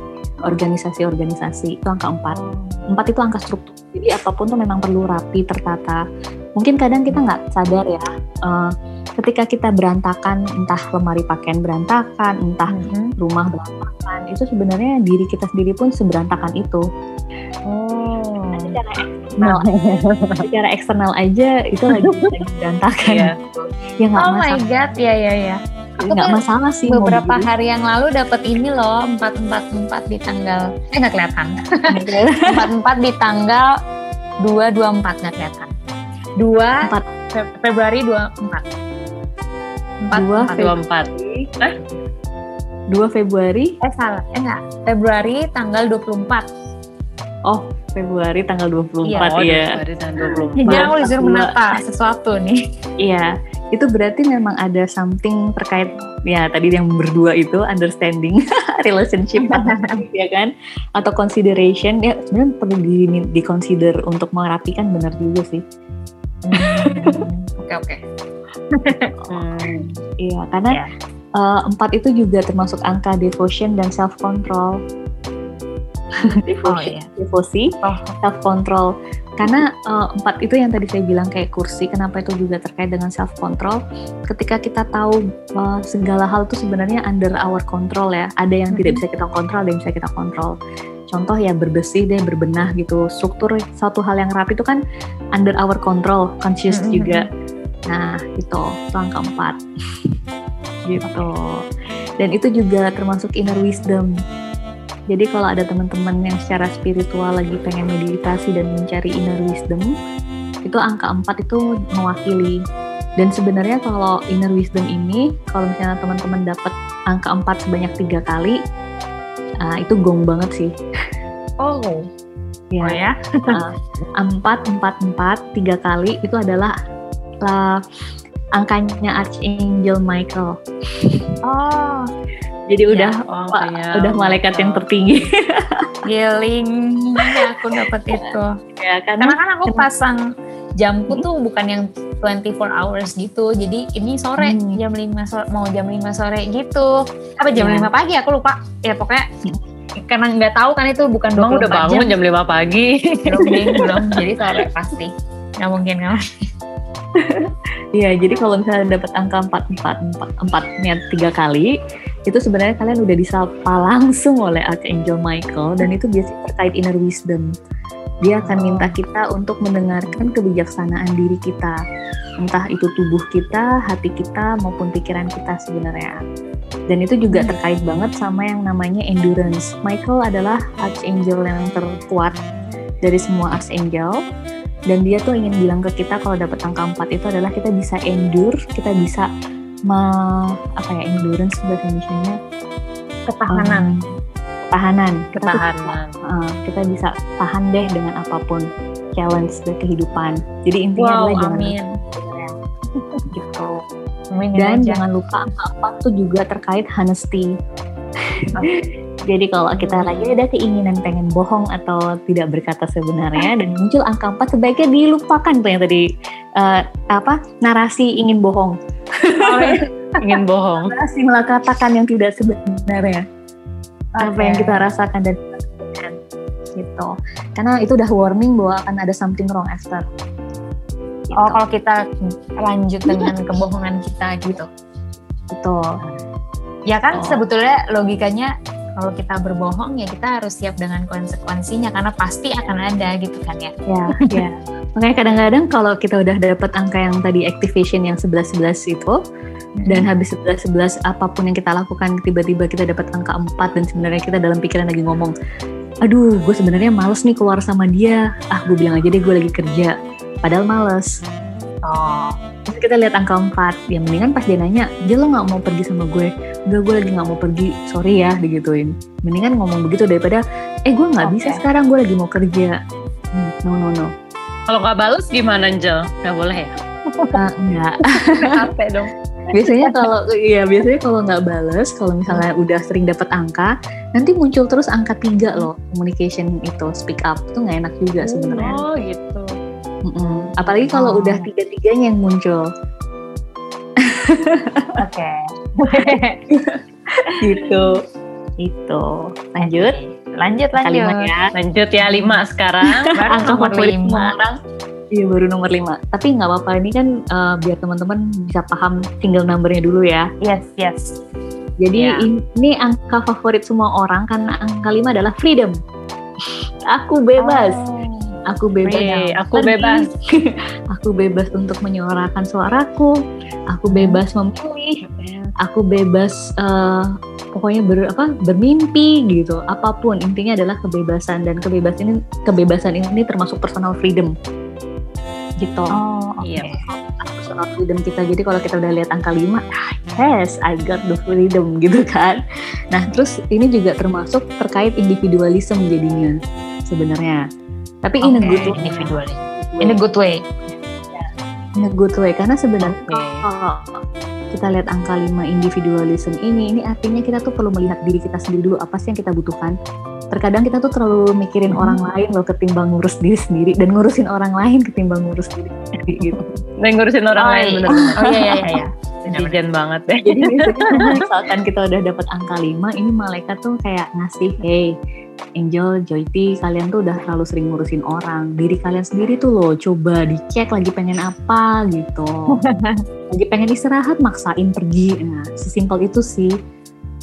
Organisasi-organisasi itu angka 4. Empat itu angka struktur. Jadi apa pun tuh memang perlu rapi, tertata. Mungkin kadang kita nggak sadar ya, eh, ketika kita berantakan, entah lemari pakaian berantakan, entah Mhm. rumah berantakan, itu sebenarnya diri kita sendiri pun seberantakan itu. Oh. Secara eksternal, secara eksternal aja itu lagi, lagi berantakan. Iya. Ya nggak Oh my masalah, god, ya ya ya. Aku nggak masalah sih. beberapa begini. hari yang lalu dapat ini loh empat empat empat di tanggal eh nggak kelihatan empat empat di tanggal dua dua empat nggak kelihatan dua Empat. Fe- Februari dua empat empat Dua empat. Dua empat. 2 Februari. Eh salah, eh enggak. Februari tanggal 24. Oh, Februari tanggal 24 Iya. Oh, ya. dari tanggal 24. Jadi aku disuruh dua. menata sesuatu nih. Iya, itu berarti memang ada something terkait ya tadi yang berdua itu understanding relationship ya kan atau consideration ya sebenarnya perlu di, di consider untuk merapikan benar juga sih. Oke oke. Hmm. Iya, karena Iya. eh, empat itu juga termasuk angka devotion dan self control. devotion, iya. devosi, Oh. self control. Karena eh, empat itu yang tadi saya bilang kayak kursi, kenapa itu juga terkait dengan self control? Ketika kita tahu eh, segala hal itu sebenarnya under our control ya. Ada yang tidak bisa kita kontrol, ada yang bisa kita kontrol. Contoh ya berbersih deh, berbenah gitu. Struktur satu hal yang rapi itu kan under our control, conscious Mhm. juga. Nah, itu, itu angka empat. gitu. Dan itu juga termasuk inner wisdom. Jadi kalau ada teman-teman yang secara spiritual lagi pengen meditasi dan mencari inner wisdom, itu angka 4 itu mewakili. Dan sebenarnya kalau inner wisdom ini, kalau misalnya teman-teman dapat angka 4 sebanyak tiga kali, ah, itu gong banget sih. Oh. Ya, Oh ya. empat empat empat tiga kali itu adalah ah, angkanya Archangel Michael. Oh. Jadi udah Oh, Pak, kayak udah malaikat yang tertinggi Giling. Ya, aku dapat itu. ya karena Karena kan aku pasang jamku tuh bukan yang 24 hours gitu. Jadi ini sore Hmm. jam 5 sore mau jam 5 sore gitu. Apa jam Ya. 5 pagi aku lupa. Ya pokoknya karena nggak tahu kan itu bukan 24 Emang udah bangun jam. jam 5 pagi. belum belum. Jadi sore pasti. Nggak mungkin nggak. Iya, jadi kalau misalnya dapat angka 4 4 4 4-nya tiga kali, itu sebenarnya kalian udah disapa langsung oleh Archangel Michael dan itu biasanya terkait inner wisdom. Dia akan minta kita untuk mendengarkan kebijaksanaan diri kita. Entah itu tubuh kita, hati kita maupun pikiran kita sebenarnya. Dan itu juga Hmm. terkait banget sama yang namanya endurance. Michael adalah archangel yang terkuat dari semua archangel dan dia tuh ingin bilang ke kita kalau dapat angka 4 itu adalah kita bisa endure, kita bisa me- apa ya endurance bahasa Indonesia Ketahanan. Ketahanan. Kita tuh Ketahanan. uh, kita bisa tahan deh dengan apa pun challenge dari kehidupan. Jadi intinya Wow, adalah jangan amin. gitu. Amin Dan aja. jangan lupa 4 tuh juga terkait honesty. Jadi kalau kita lagi ada keinginan pengen bohong atau tidak berkata sebenarnya dan muncul angka 4 sebaiknya dilupakan tuh yang tadi uh, apa narasi ingin bohong. Oh, iya. Ingin bohong. Narasi melakatakan yang tidak sebenarnya. Apa Oke. yang kita rasakan dan gitu. Karena itu udah warning bahwa akan ada something wrong after. Gitu. Oh, kalau kita lanjut dengan kebohongan kita gitu. Betul. Ya kan Oh. sebetulnya logikanya kalau kita berbohong ya kita harus siap dengan konsekuensinya karena pasti akan ada gitu kan ya. Ya, ya. Makanya kadang-kadang kalau kita udah dapat angka yang tadi activation yang 11-11 itu, dan habis 11-11 apa pun yang kita lakukan tiba-tiba kita dapat angka 4 dan sebenarnya kita dalam pikiran lagi ngomong, aduh gue sebenarnya males nih keluar sama dia, ah gue bilang aja deh gue lagi kerja, padahal males. Oh, Terus kita lihat angka 4, ya mendingan pas dia nanya, dia lo gak mau pergi sama gue? Enggak, gue lagi gak mau pergi, sorry ya, digituin. Mendingan ngomong begitu daripada, eh gue gak bisa Oke. sekarang, gue lagi mau kerja. Hmm, no, no, no. Kalau nggak balas gimana, Angel? Nggak boleh ya? Ah, enggak. capek dong. Biasanya kalau iya biasanya kalau nggak bales kalau misalnya udah sering dapat angka nanti muncul terus angka tiga loh communication itu speak up itu nggak enak juga sebenarnya Oh gitu. Mm-mm. apalagi kalau Oh. udah tiga tiganya yang muncul Oke. gitu itu lanjut Lanjut lanjut. kalimat ya Lanjut ya lima sekarang. Angka nomor favorit lima. semua orang Iya baru nomor lima. Tapi nggak apa-apa ini kan eh, biar teman-teman bisa paham single numbernya dulu ya. Yes yes. Jadi in- ini angka favorit semua orang karena angka lima adalah freedom. Aku bebas. Aku bebas. Wih, aku pergi. bebas. aku bebas untuk menyuarakan suaraku. Aku bebas memilih. Aku bebas eh, pokoknya ber, apa bermimpi gitu. Apa pun intinya adalah kebebasan dan kebebasan ini kebebasan ini termasuk personal freedom. Gitu. Oh, oke. Iya. Aku personal freedom kita. Jadi kalau kita udah lihat angka 5, ah, yes, I got the freedom gitu kan. Nah, terus ini juga termasuk terkait individualism jadinya sebenarnya. Tapi in a good way. individualis. In a good way. In a good way karena sebenarnya Oke. kalau kita lihat angka 5 individualism ini, ini artinya kita tuh perlu melihat diri kita sendiri dulu apa sih yang kita butuhkan. Terkadang kita tuh terlalu mikirin Hmm. orang lain loh ketimbang ngurus diri sendiri dan ngurusin orang lain ketimbang ngurus diri sendiri gitu. Dan ngurusin orang Oh, lain iya. bener-bener. Oh iya iya iya. Jajan banget deh. Jadi biasanya misalkan kita udah dapat angka 5, ini malaikat tuh kayak ngasih, hey, Angel, Joyti, kalian tuh udah terlalu sering ngurusin orang. Diri kalian sendiri tuh loh, coba dicek lagi pengen apa gitu. lagi pengen istirahat, maksain pergi. Nah, sesimpel itu sih.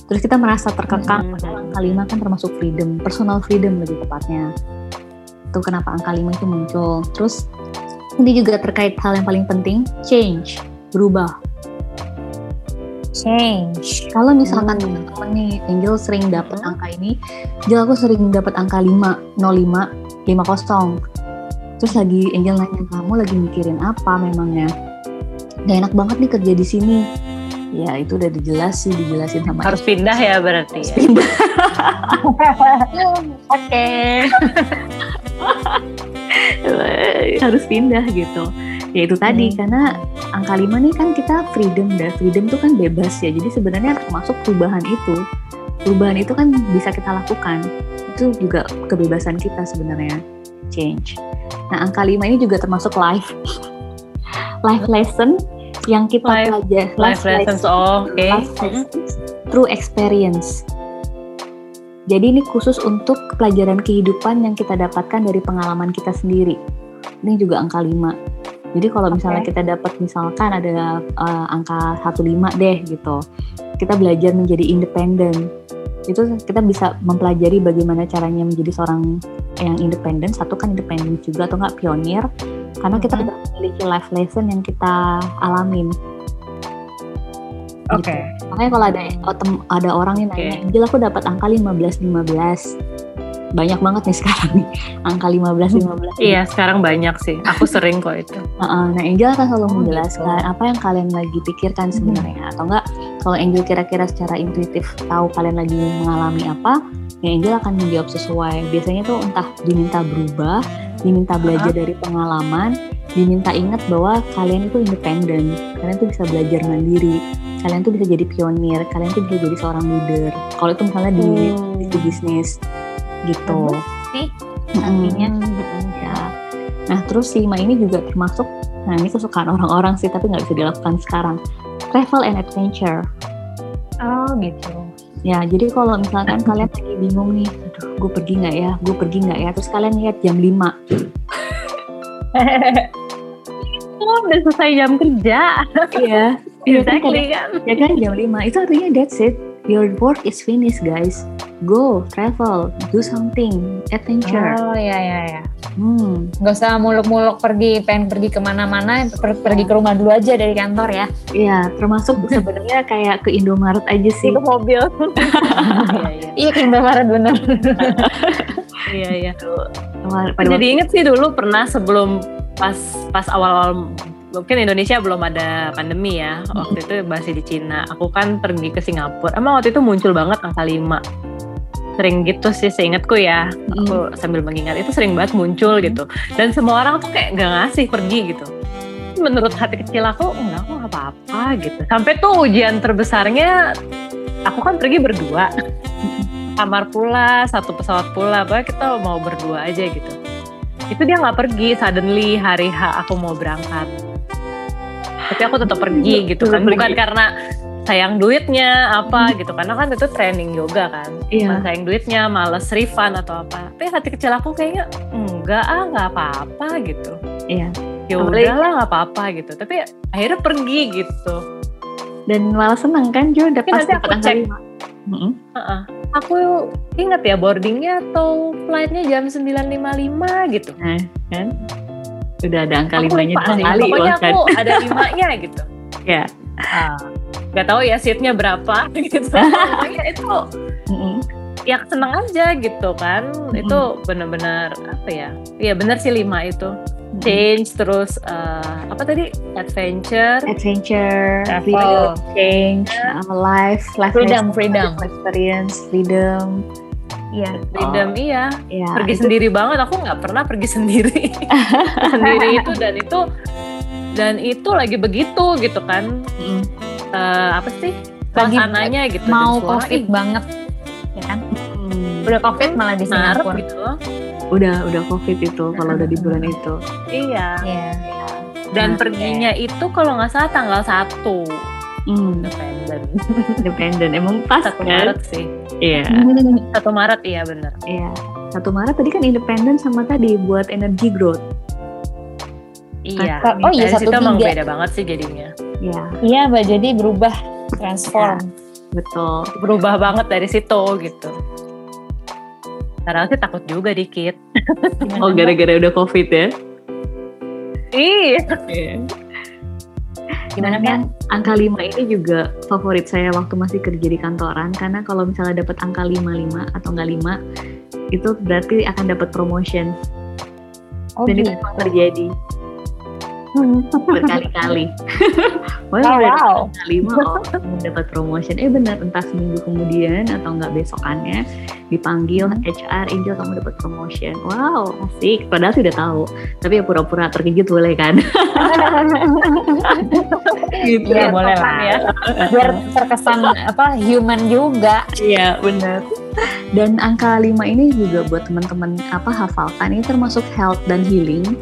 Terus kita merasa terkekang, padahal angka 5 kan termasuk freedom, personal freedom lebih tepatnya. Itu kenapa angka 5 itu muncul. Terus ini juga terkait hal yang paling penting, change, berubah. Change. Kalau misalkan Hmm. teman-teman nih, Angel sering dapat angka ini, Angel aku sering dapat angka 5, 05, 50. Terus lagi Angel nanya, kamu lagi mikirin apa memangnya? Gak enak banget nih kerja di sini. Ya itu udah dijelasin, dijelasin sama Harus pindah ya berarti ya. pindah. Oke. harus pindah gitu. Ya itu tadi Hmm. karena angka 5 nih kan kita freedom dan freedom itu kan bebas ya. Jadi sebenarnya termasuk perubahan itu. Perubahan itu kan bisa kita lakukan. Itu juga kebebasan kita sebenarnya. Change. Nah, angka 5 ini juga termasuk life life lesson yang kita Life- pelajari Life lessons, oh, oke. life lessons through experience. Jadi ini khusus untuk pelajaran kehidupan yang kita dapatkan dari pengalaman kita sendiri. Ini juga angka 5. Jadi kalau misalnya Oke. kita dapat misalkan ada eh, angka 15 deh gitu. Kita belajar menjadi independen. Itu kita bisa mempelajari bagaimana caranya menjadi seorang yang independen. Satu kan independen juga atau enggak pionir. Karena kita Mhm. udah memiliki life lesson yang kita alamin. Oke. Gitu. Makanya kalau ada ada orang yang nanya, Oke. Angel aku dapat angka 15 15. Banyak banget nih sekarang nih angka 15 15. Iya, sekarang banyak sih. Aku sering kok itu. Nah, Angel akan selalu Oh, menjelaskan gitu. apa yang kalian lagi pikirkan sebenarnya atau enggak kalau Angel kira-kira secara intuitif tahu kalian lagi mengalami apa, ya Angel akan menjawab sesuai. Biasanya tuh entah diminta berubah, diminta belajar dari pengalaman, diminta ingat bahwa kalian itu independen, kalian tuh bisa belajar mandiri, kalian tuh bisa jadi pionir, kalian tuh bisa jadi seorang leader. Kalau itu misalnya di, di bisnis gitu. sih, artinya. Ya. Nah terus si Ma ini juga termasuk, nah ini kesukaan orang-orang sih tapi nggak bisa dilakukan sekarang. Travel and adventure. Oh gitu. Ya jadi kalau misalkan kalian lagi bingung nih, aduh gue pergi nggak ya, gue pergi nggak ya, terus kalian lihat jam 5 Oh, udah selesai jam kerja. Iya. Iya Exactly kan. ya kan jam 5 itu artinya that's it. Your work is finished guys. Go, travel, do something, adventure. Oh iya iya iya. Hmm, Gak usah muluk-muluk pergi, pengen pergi ke mana-mana, per- pergi ke rumah dulu aja dari kantor ya. iya termasuk sebenarnya kayak ke Indomaret aja sih. Ke mobil. Iya, iya. iya ke Indomaret bener. Iya, iya. Pada Jadi inget sih dulu pernah sebelum pas pas awal-awal mungkin Indonesia belum ada pandemi ya. Waktu itu masih di Cina. Aku kan pergi ke Singapura. Emang waktu itu muncul banget angka 5. Sering gitu sih seingatku ya. Aku sambil mengingat itu sering banget muncul gitu. Dan semua orang tuh kayak gak ngasih pergi gitu. Menurut hati kecil aku enggak aku nggak apa-apa gitu. Sampai tuh ujian terbesarnya aku kan pergi berdua. Kamar pula, satu pesawat pula. Pokoknya kita mau berdua aja gitu itu dia nggak pergi suddenly hari H aku mau berangkat tapi aku tetap pergi gitu kan. Bukan karena sayang duitnya apa gitu. Karena kan itu training yoga kan. Iya. Sayang duitnya males refund atau apa. Tapi hati kecil aku kayaknya enggak ah nggak apa-apa gitu. Iya. ya udahlah nggak apa-apa gitu. Tapi akhirnya pergi gitu. Dan malah seneng kan Jo udah Tapi pas nanti dapat aku cek. Heeh. aku inget ya boardingnya atau flightnya jam 9.55 gitu. Nah, kan udah ada angka Aku limanya lupa dua kali pokoknya bahkan. aku ada limanya gitu Ya. Ah, nggak tahu ya seatnya berapa gitu pokoknya itu Mm-mm. ya seneng aja gitu kan itu bener-bener apa ya iya bener sih lima itu change terus uh, apa tadi adventure adventure Travel. change uh, life life Freedom, freedom. experience freedom Iya. freedom iya ya pergi sendiri banget aku nggak pernah pergi sendiri sendiri itu dan itu dan itu lagi begitu gitu kan Mm. Eh, apa sih Lagi suasananya gitu Mau suara, covid banget, ya kan? Mm. Udah covid malah di Maret Singapura. gitu loh. udah udah covid itu kalau udah di bulan itu iya Iya. dan Nah, perginya itu kalau nggak salah tanggal 1 mm. Independen independen emang pas 1 kan? Maret sih. Iya. 1 Maret iya bener. Iya. Satu Maret tadi kan independen sama tadi buat energy growth. Iya Oh iya, satu tiga. beda banget sih jadinya. Iya. Iya, Mbak. Jadi berubah, transform. betul. Berubah banget dari situ gitu. Padahal sih takut juga dikit. Oh gara-gara udah covid ya? Iya Gimana, angka 5 ini juga favorit saya waktu masih kerja di kantoran. Karena kalau misalnya dapat angka 55 atau enggak 5 itu berarti akan dapat promotion. Oh, dan itu gitu. memang terjadi berkali-kali. Wah, Oh, wow. 5 oh dapat promotion. Eh benar entah seminggu kemudian atau enggak besokannya dipanggil. HR Angel kamu dapat promotion. Wow, asik. Padahal sudah tahu. Tapi ya pura-pura terkejut boleh kan? gitu. Iya, boleh lah. ya Biar terkesan apa human juga. Iya benar. Dan angka 5 ini juga buat teman-teman apa hafalkan ini termasuk health dan healing.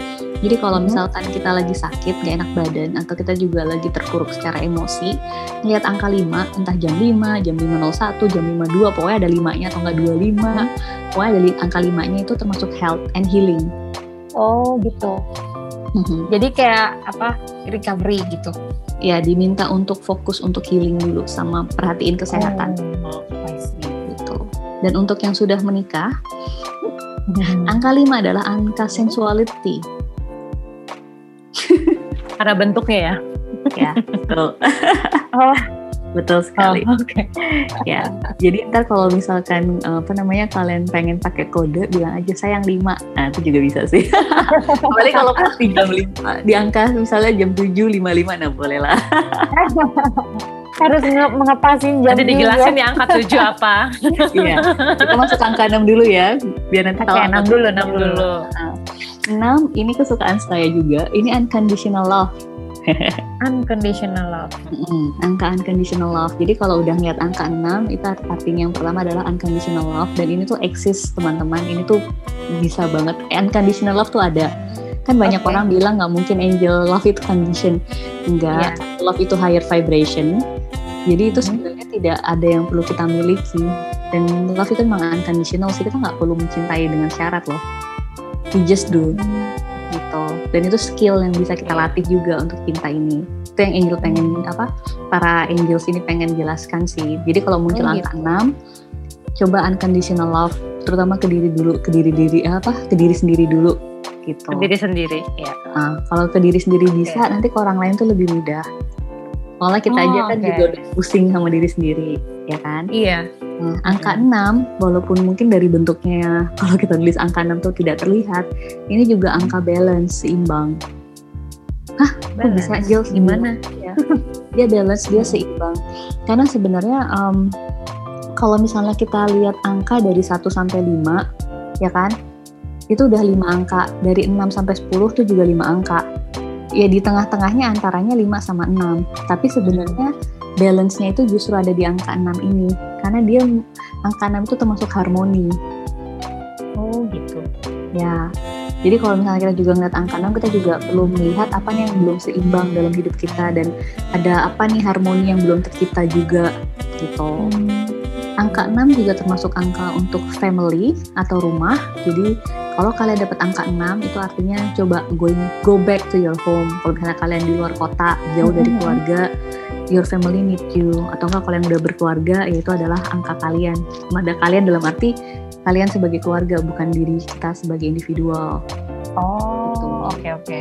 Jadi kalau Hmm. misalkan kita lagi sakit, gak enak badan, atau kita juga lagi terpuruk secara emosi, lihat angka 5, entah jam 5, jam 5.01, jam 5.2, pokoknya ada 5-nya atau enggak 25, pokoknya ada angka 5-nya itu termasuk health and healing. Oh, gitu. Mhm. Jadi kayak apa? Recovery gitu. Ya, diminta untuk fokus untuk healing dulu sama perhatiin kesehatan Oh, gitu. Dan untuk yang sudah menikah, angka 5 adalah angka sensuality. karena bentuknya ya? Ya betul. Oh. betul sekali. Oke. ya jadi ntar kalau misalkan eh, apa namanya kalian pengen pakai kode bilang aja sayang 5 nah itu juga bisa sih. Apalagi kalau pas di jam 5 di angka misalnya jam 7.55 nah boleh lah. Harus nge- mengepasin jam nanti dijelasin ya angka 7 apa. Iya. Kita masuk angka 6 dulu ya biar nanti Oke, tahu enam angka dulu, 6 enam dulu. dulu 6 ini kesukaan saya juga ini unconditional love Unconditional love. Mm, angka unconditional love. Jadi kalau udah ngeliat angka 6 itu artinya yang pertama adalah unconditional love dan ini tuh eksis teman-teman. Ini tuh bisa banget. Eh, Unconditional love tuh ada. Kan banyak Oke. orang bilang nggak mungkin angel love itu condition. Enggak, love itu higher vibration. Jadi itu Hmm. sebenarnya tidak ada yang perlu kita miliki. Dan love itu memang unconditional sih. Kita nggak perlu mencintai dengan syarat loh. We just do gitu. Dan itu skill yang bisa kita latih juga untuk cinta ini. Itu yang Angel pengen apa para angels ini pengen jelaskan sih. Jadi kalau muncul Oh, angka 6 coba unconditional love terutama ke diri dulu ke diri diri apa ke diri sendiri dulu gitu. Sendiri sendiri ya Nah, kalau ke diri sendiri bisa nanti ke orang lain tuh lebih mudah. Soalnya kita Oh, aja kan oke. juga udah pusing sama diri sendiri ya kan Iya. Nah, angka 6, walaupun mungkin dari bentuknya kalau kita tulis angka 6 tuh tidak terlihat, ini juga angka balance, seimbang. Kok bisa Angel Gimana? Dia balance, dia seimbang. Karena sebenarnya em, kalau misalnya kita lihat angka dari 1 sampai 5, ya kan? Itu udah 5 angka. Dari 6 sampai 10 tuh juga 5 angka. Ya di tengah-tengahnya antaranya 5 sama 6. Tapi sebenarnya balance-nya itu justru ada di angka 6 ini. Karena dia angka 6 itu termasuk harmoni. Oh, gitu. Ya. Jadi kalau misalnya kita juga ngeliat angka 6, kita juga perlu melihat apa nih yang belum seimbang dalam hidup kita dan ada apa nih harmoni yang belum tercipta juga gitu. Angka 6 juga termasuk angka untuk family atau rumah. Jadi kalau kalian dapat angka 6 itu artinya coba going go back to your home. Kalau misalnya kalian di luar kota, jauh dari Mhm. keluarga, your family need you. Atau enggak kalian udah berkeluarga, yaitu adalah angka kalian. Ada kalian dalam arti kalian sebagai keluarga, bukan diri kita sebagai individual. Oh, Gitu. oke oke.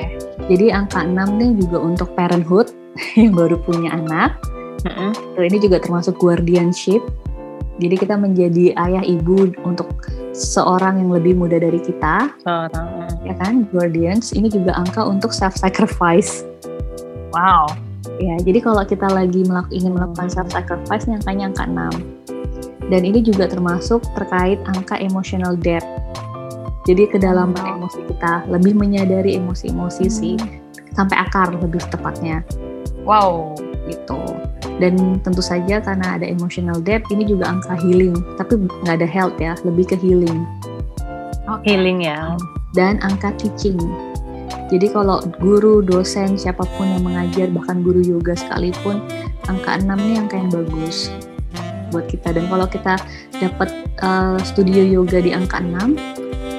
Jadi angka 6 nih juga untuk parenthood yang baru punya anak. Mm-mm. Tuh, ini juga termasuk guardianship. Jadi kita menjadi ayah ibu untuk seorang yang lebih muda dari kita. Mm. ya kan guardians ini juga angka untuk self sacrifice Wow. Ya jadi kalau kita lagi melak- ingin melakukan self sacrifice nih angkanya angka 6 dan ini juga termasuk terkait angka emotional depth jadi kedalaman Oh. emosi kita lebih menyadari emosi-emosi sih sampai akar lebih tepatnya. Wow. gitu. Dan tentu saja karena ada emotional depth ini juga angka healing. Tapi nggak ada health ya lebih ke healing. Healing ya. dan angka teaching jadi kalau guru dosen siapa pun yang mengajar bahkan guru yoga sekalipun angka 6 ini angka yang bagus buat kita dan kalau kita dapat uh, studio yoga di angka 6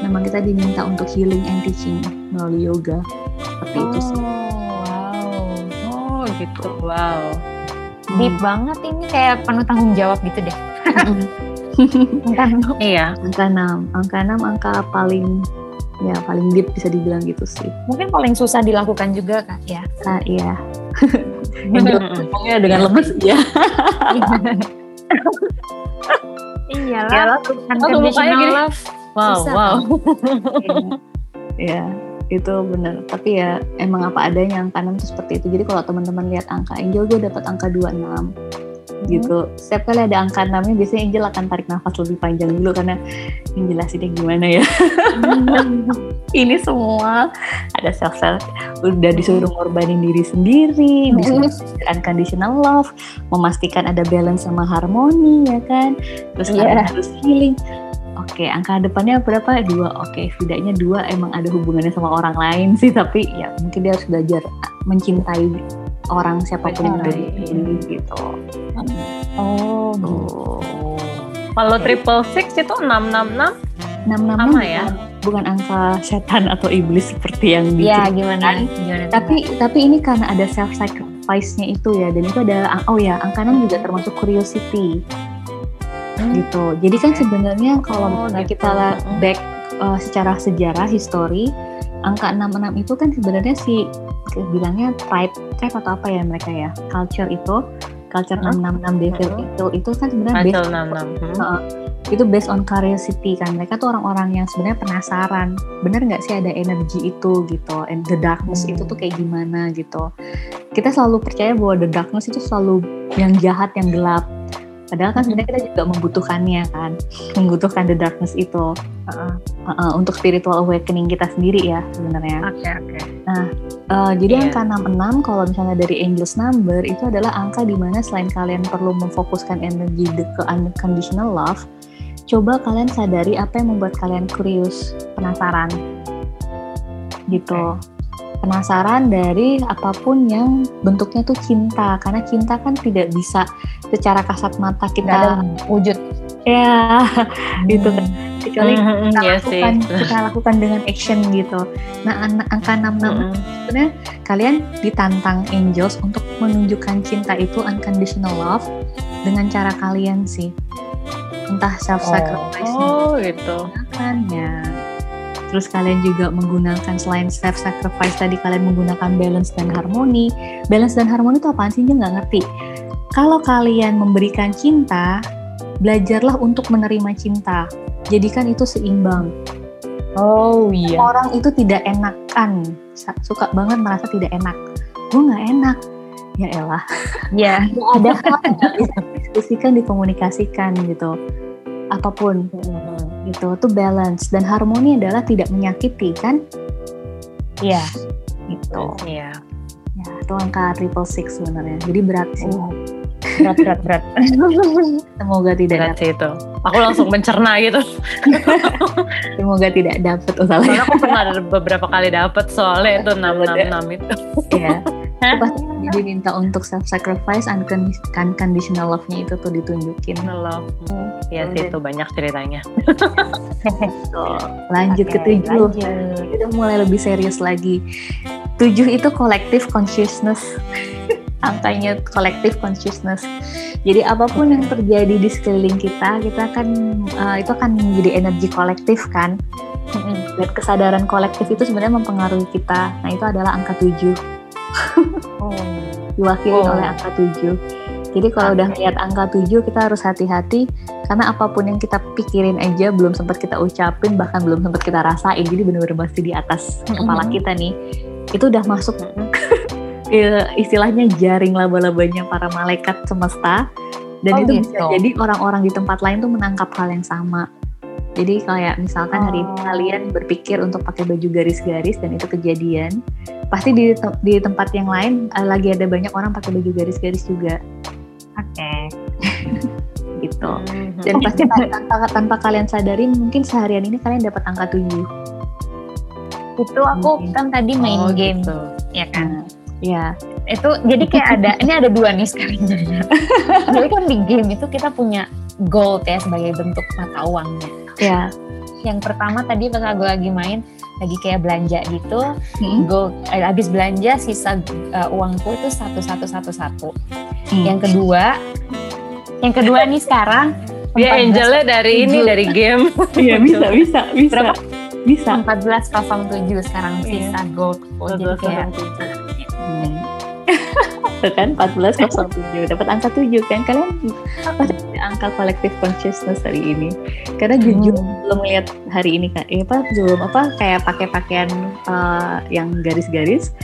memang kita diminta untuk healing and teaching melalui yoga seperti itu sih wow. Oh gitu. Wow. Deep banget ini kayak penuh tanggung jawab gitu deh. Kan Iya. angka 6 angka 6 angka paling ya paling deep bisa dibilang gitu sih mungkin paling susah dilakukan juga kan ya. ah, iya ngomongnya dengan lemes ya Iyalah, Iyalah, unconditional mukanya gini. love. Wow, Susah. wow. ya itu benar tapi ya emang apa adanya angka 6 itu seperti itu jadi kalau teman-teman lihat angka Angel gue dapat angka 26 gitu. Setiap kali ada angka 6 nya biasanya Angel akan tarik nafas lebih panjang dulu karena yang jelasinnya gimana ya. Ini semua ada self self udah disuruh ngorbanin diri sendiri disuruh belajar unconditional love memastikan ada balance sama harmoni ya kan? Terus kalian harus healing. Oke, angka depannya berapa? Dua. Oke, setidaknya dua. Emang ada hubungannya sama orang lain sih, tapi ya mungkin dia harus belajar mencintai orang siapa pun yang ada di sini gitu. Oh, Tuh. Kalau triple six itu enam enam enam. Enam enam Sama enam ya? bukan, angka setan atau iblis seperti yang ya diceritakan. gimana? Gimana? Tapi tapi ini karena ada self sacrifice-nya itu ya, dan itu ada oh ya angka 6 juga termasuk curiosity. Hmm. gitu. Jadi kan sebenarnya kalau Oh, gitu. kita back uh, secara sejarah history, angka 66 itu kan sebenarnya si bilangnya tribe tribe atau apa ya mereka ya culture itu culture Hmm. 666 devil Hmm. itu itu kan sebenarnya based enam enam. Heeh. itu based on curiosity kan mereka tuh orang-orang yang sebenarnya penasaran bener nggak sih ada energi itu gitu and the darkness Hmm. itu tuh kayak gimana gitu kita selalu percaya bahwa the darkness itu selalu yang jahat yang gelap padahal kan sebenarnya kita juga membutuhkannya kan membutuhkan the darkness itu Heeh, untuk spiritual awakening kita sendiri ya sebenarnya Oke oke. Uh, jadi Iya. angka 66 kalau misalnya dari Angel's Number itu adalah angka di mana selain kalian perlu memfokuskan energi ke unconditional love, coba kalian sadari apa yang membuat kalian curious, penasaran. Gitu. Penasaran dari apa pun yang bentuknya tuh cinta karena cinta kan tidak bisa secara kasat mata Nggak ada kita wujud. ya gitu kan. Kecuali Mhm, kita Iya sih. lakukan kita lakukan dengan action gitu. Nah, an- angka 66 Mhm. sebenarnya kalian ditantang angels untuk menunjukkan cinta itu unconditional love dengan cara kalian sih entah self sacrifice Oh gitu. ya terus kalian juga menggunakan selain self sacrifice tadi kalian menggunakan balance dan harmoni. Balance dan harmoni itu apaan sih? Nggak ngerti. Kalau kalian memberikan cinta belajarlah untuk menerima cinta. Jadikan itu seimbang. Oh iya. orang itu tidak enakan. Suka banget merasa tidak enak. Gue nggak enak. Ya elah. Iya. nggak ada hal yang bisa didiskusikan dikomunikasikan gitu apa pun gitu itu balance dan harmoni adalah tidak menyakiti kan Iya. gitu Iya. ya itu angka triple six sebenarnya jadi berat sih Oh. Berat berat berat. semoga tidak Berat dapat sih itu. Aku langsung mencerna gitu. semoga tidak dapat Soalnya aku pernah ada beberapa kali dapet soalnya itu enam enam enam itu. ya pasti jadi minta untuk self sacrifice unconditional love-nya itu tuh ditunjukin Love. Iya sih itu banyak ceritanya. Lanjut ke Oke, tujuh lanjut. udah mulai lebih serius lagi. Tujuh itu collective consciousness. Angkanya collective consciousness. Jadi apa pun yang terjadi di sekeliling kita, kita akan eh, itu akan menjadi energi kolektif kan. Dan kesadaran kolektif itu sebenarnya mempengaruhi kita. Nah itu adalah angka tujuh. Oh. Diwakili Oh. oleh angka tujuh. Jadi kalau udah lihat angka 7 kita harus hati-hati karena apa pun yang kita pikirin aja belum sempat kita ucapin bahkan belum sempat kita rasain. Jadi benar-benar masih di atas kepala kita nih. Itu udah masuk istilahnya jaring laba-labanya para malaikat semesta dan Oh, itu gitu. bisa jadi orang-orang di tempat lain tuh menangkap hal yang sama. Jadi kayak misalkan hari ini Oh. kalian berpikir untuk pakai baju garis-garis dan itu kejadian, pasti di te- di tempat yang lain eh, lagi ada banyak orang pakai baju garis-garis juga Oke. gitu. Mhm. Dan pasti tanpa, tanpa kalian sadarin mungkin seharian ini kalian dapat angka 7. Itu aku Hmm. kan tadi main Oh, game, gitu. ya kan. Ya, Itu jadi kayak ada, ini ada dua nih sekarang jadi kan di game itu kita punya gold ya sebagai bentuk mata uangnya. Ya. Yang pertama tadi pas aku lagi main, lagi kayak belanja gitu, Hmm. gold, eh, habis belanja sisa eh, uangku itu satu satu satu satu. Hmm. Yang kedua, yang kedua nih sekarang Dia 14 angelnya dari ini dari game. Iya bisa bisa bisa Berapa? bisa. 1407 sekarang Iya. sisa goldku jadi kayak Hmm. Tuh kan 1407 dapat angka 7 kan? Kalian pasti ada angka collective consciousness hari ini. Karena jujur Hmm. belum melihat hari ini kan eh, apa belum apa kayak pakai pakaian eh, yang garis-garis.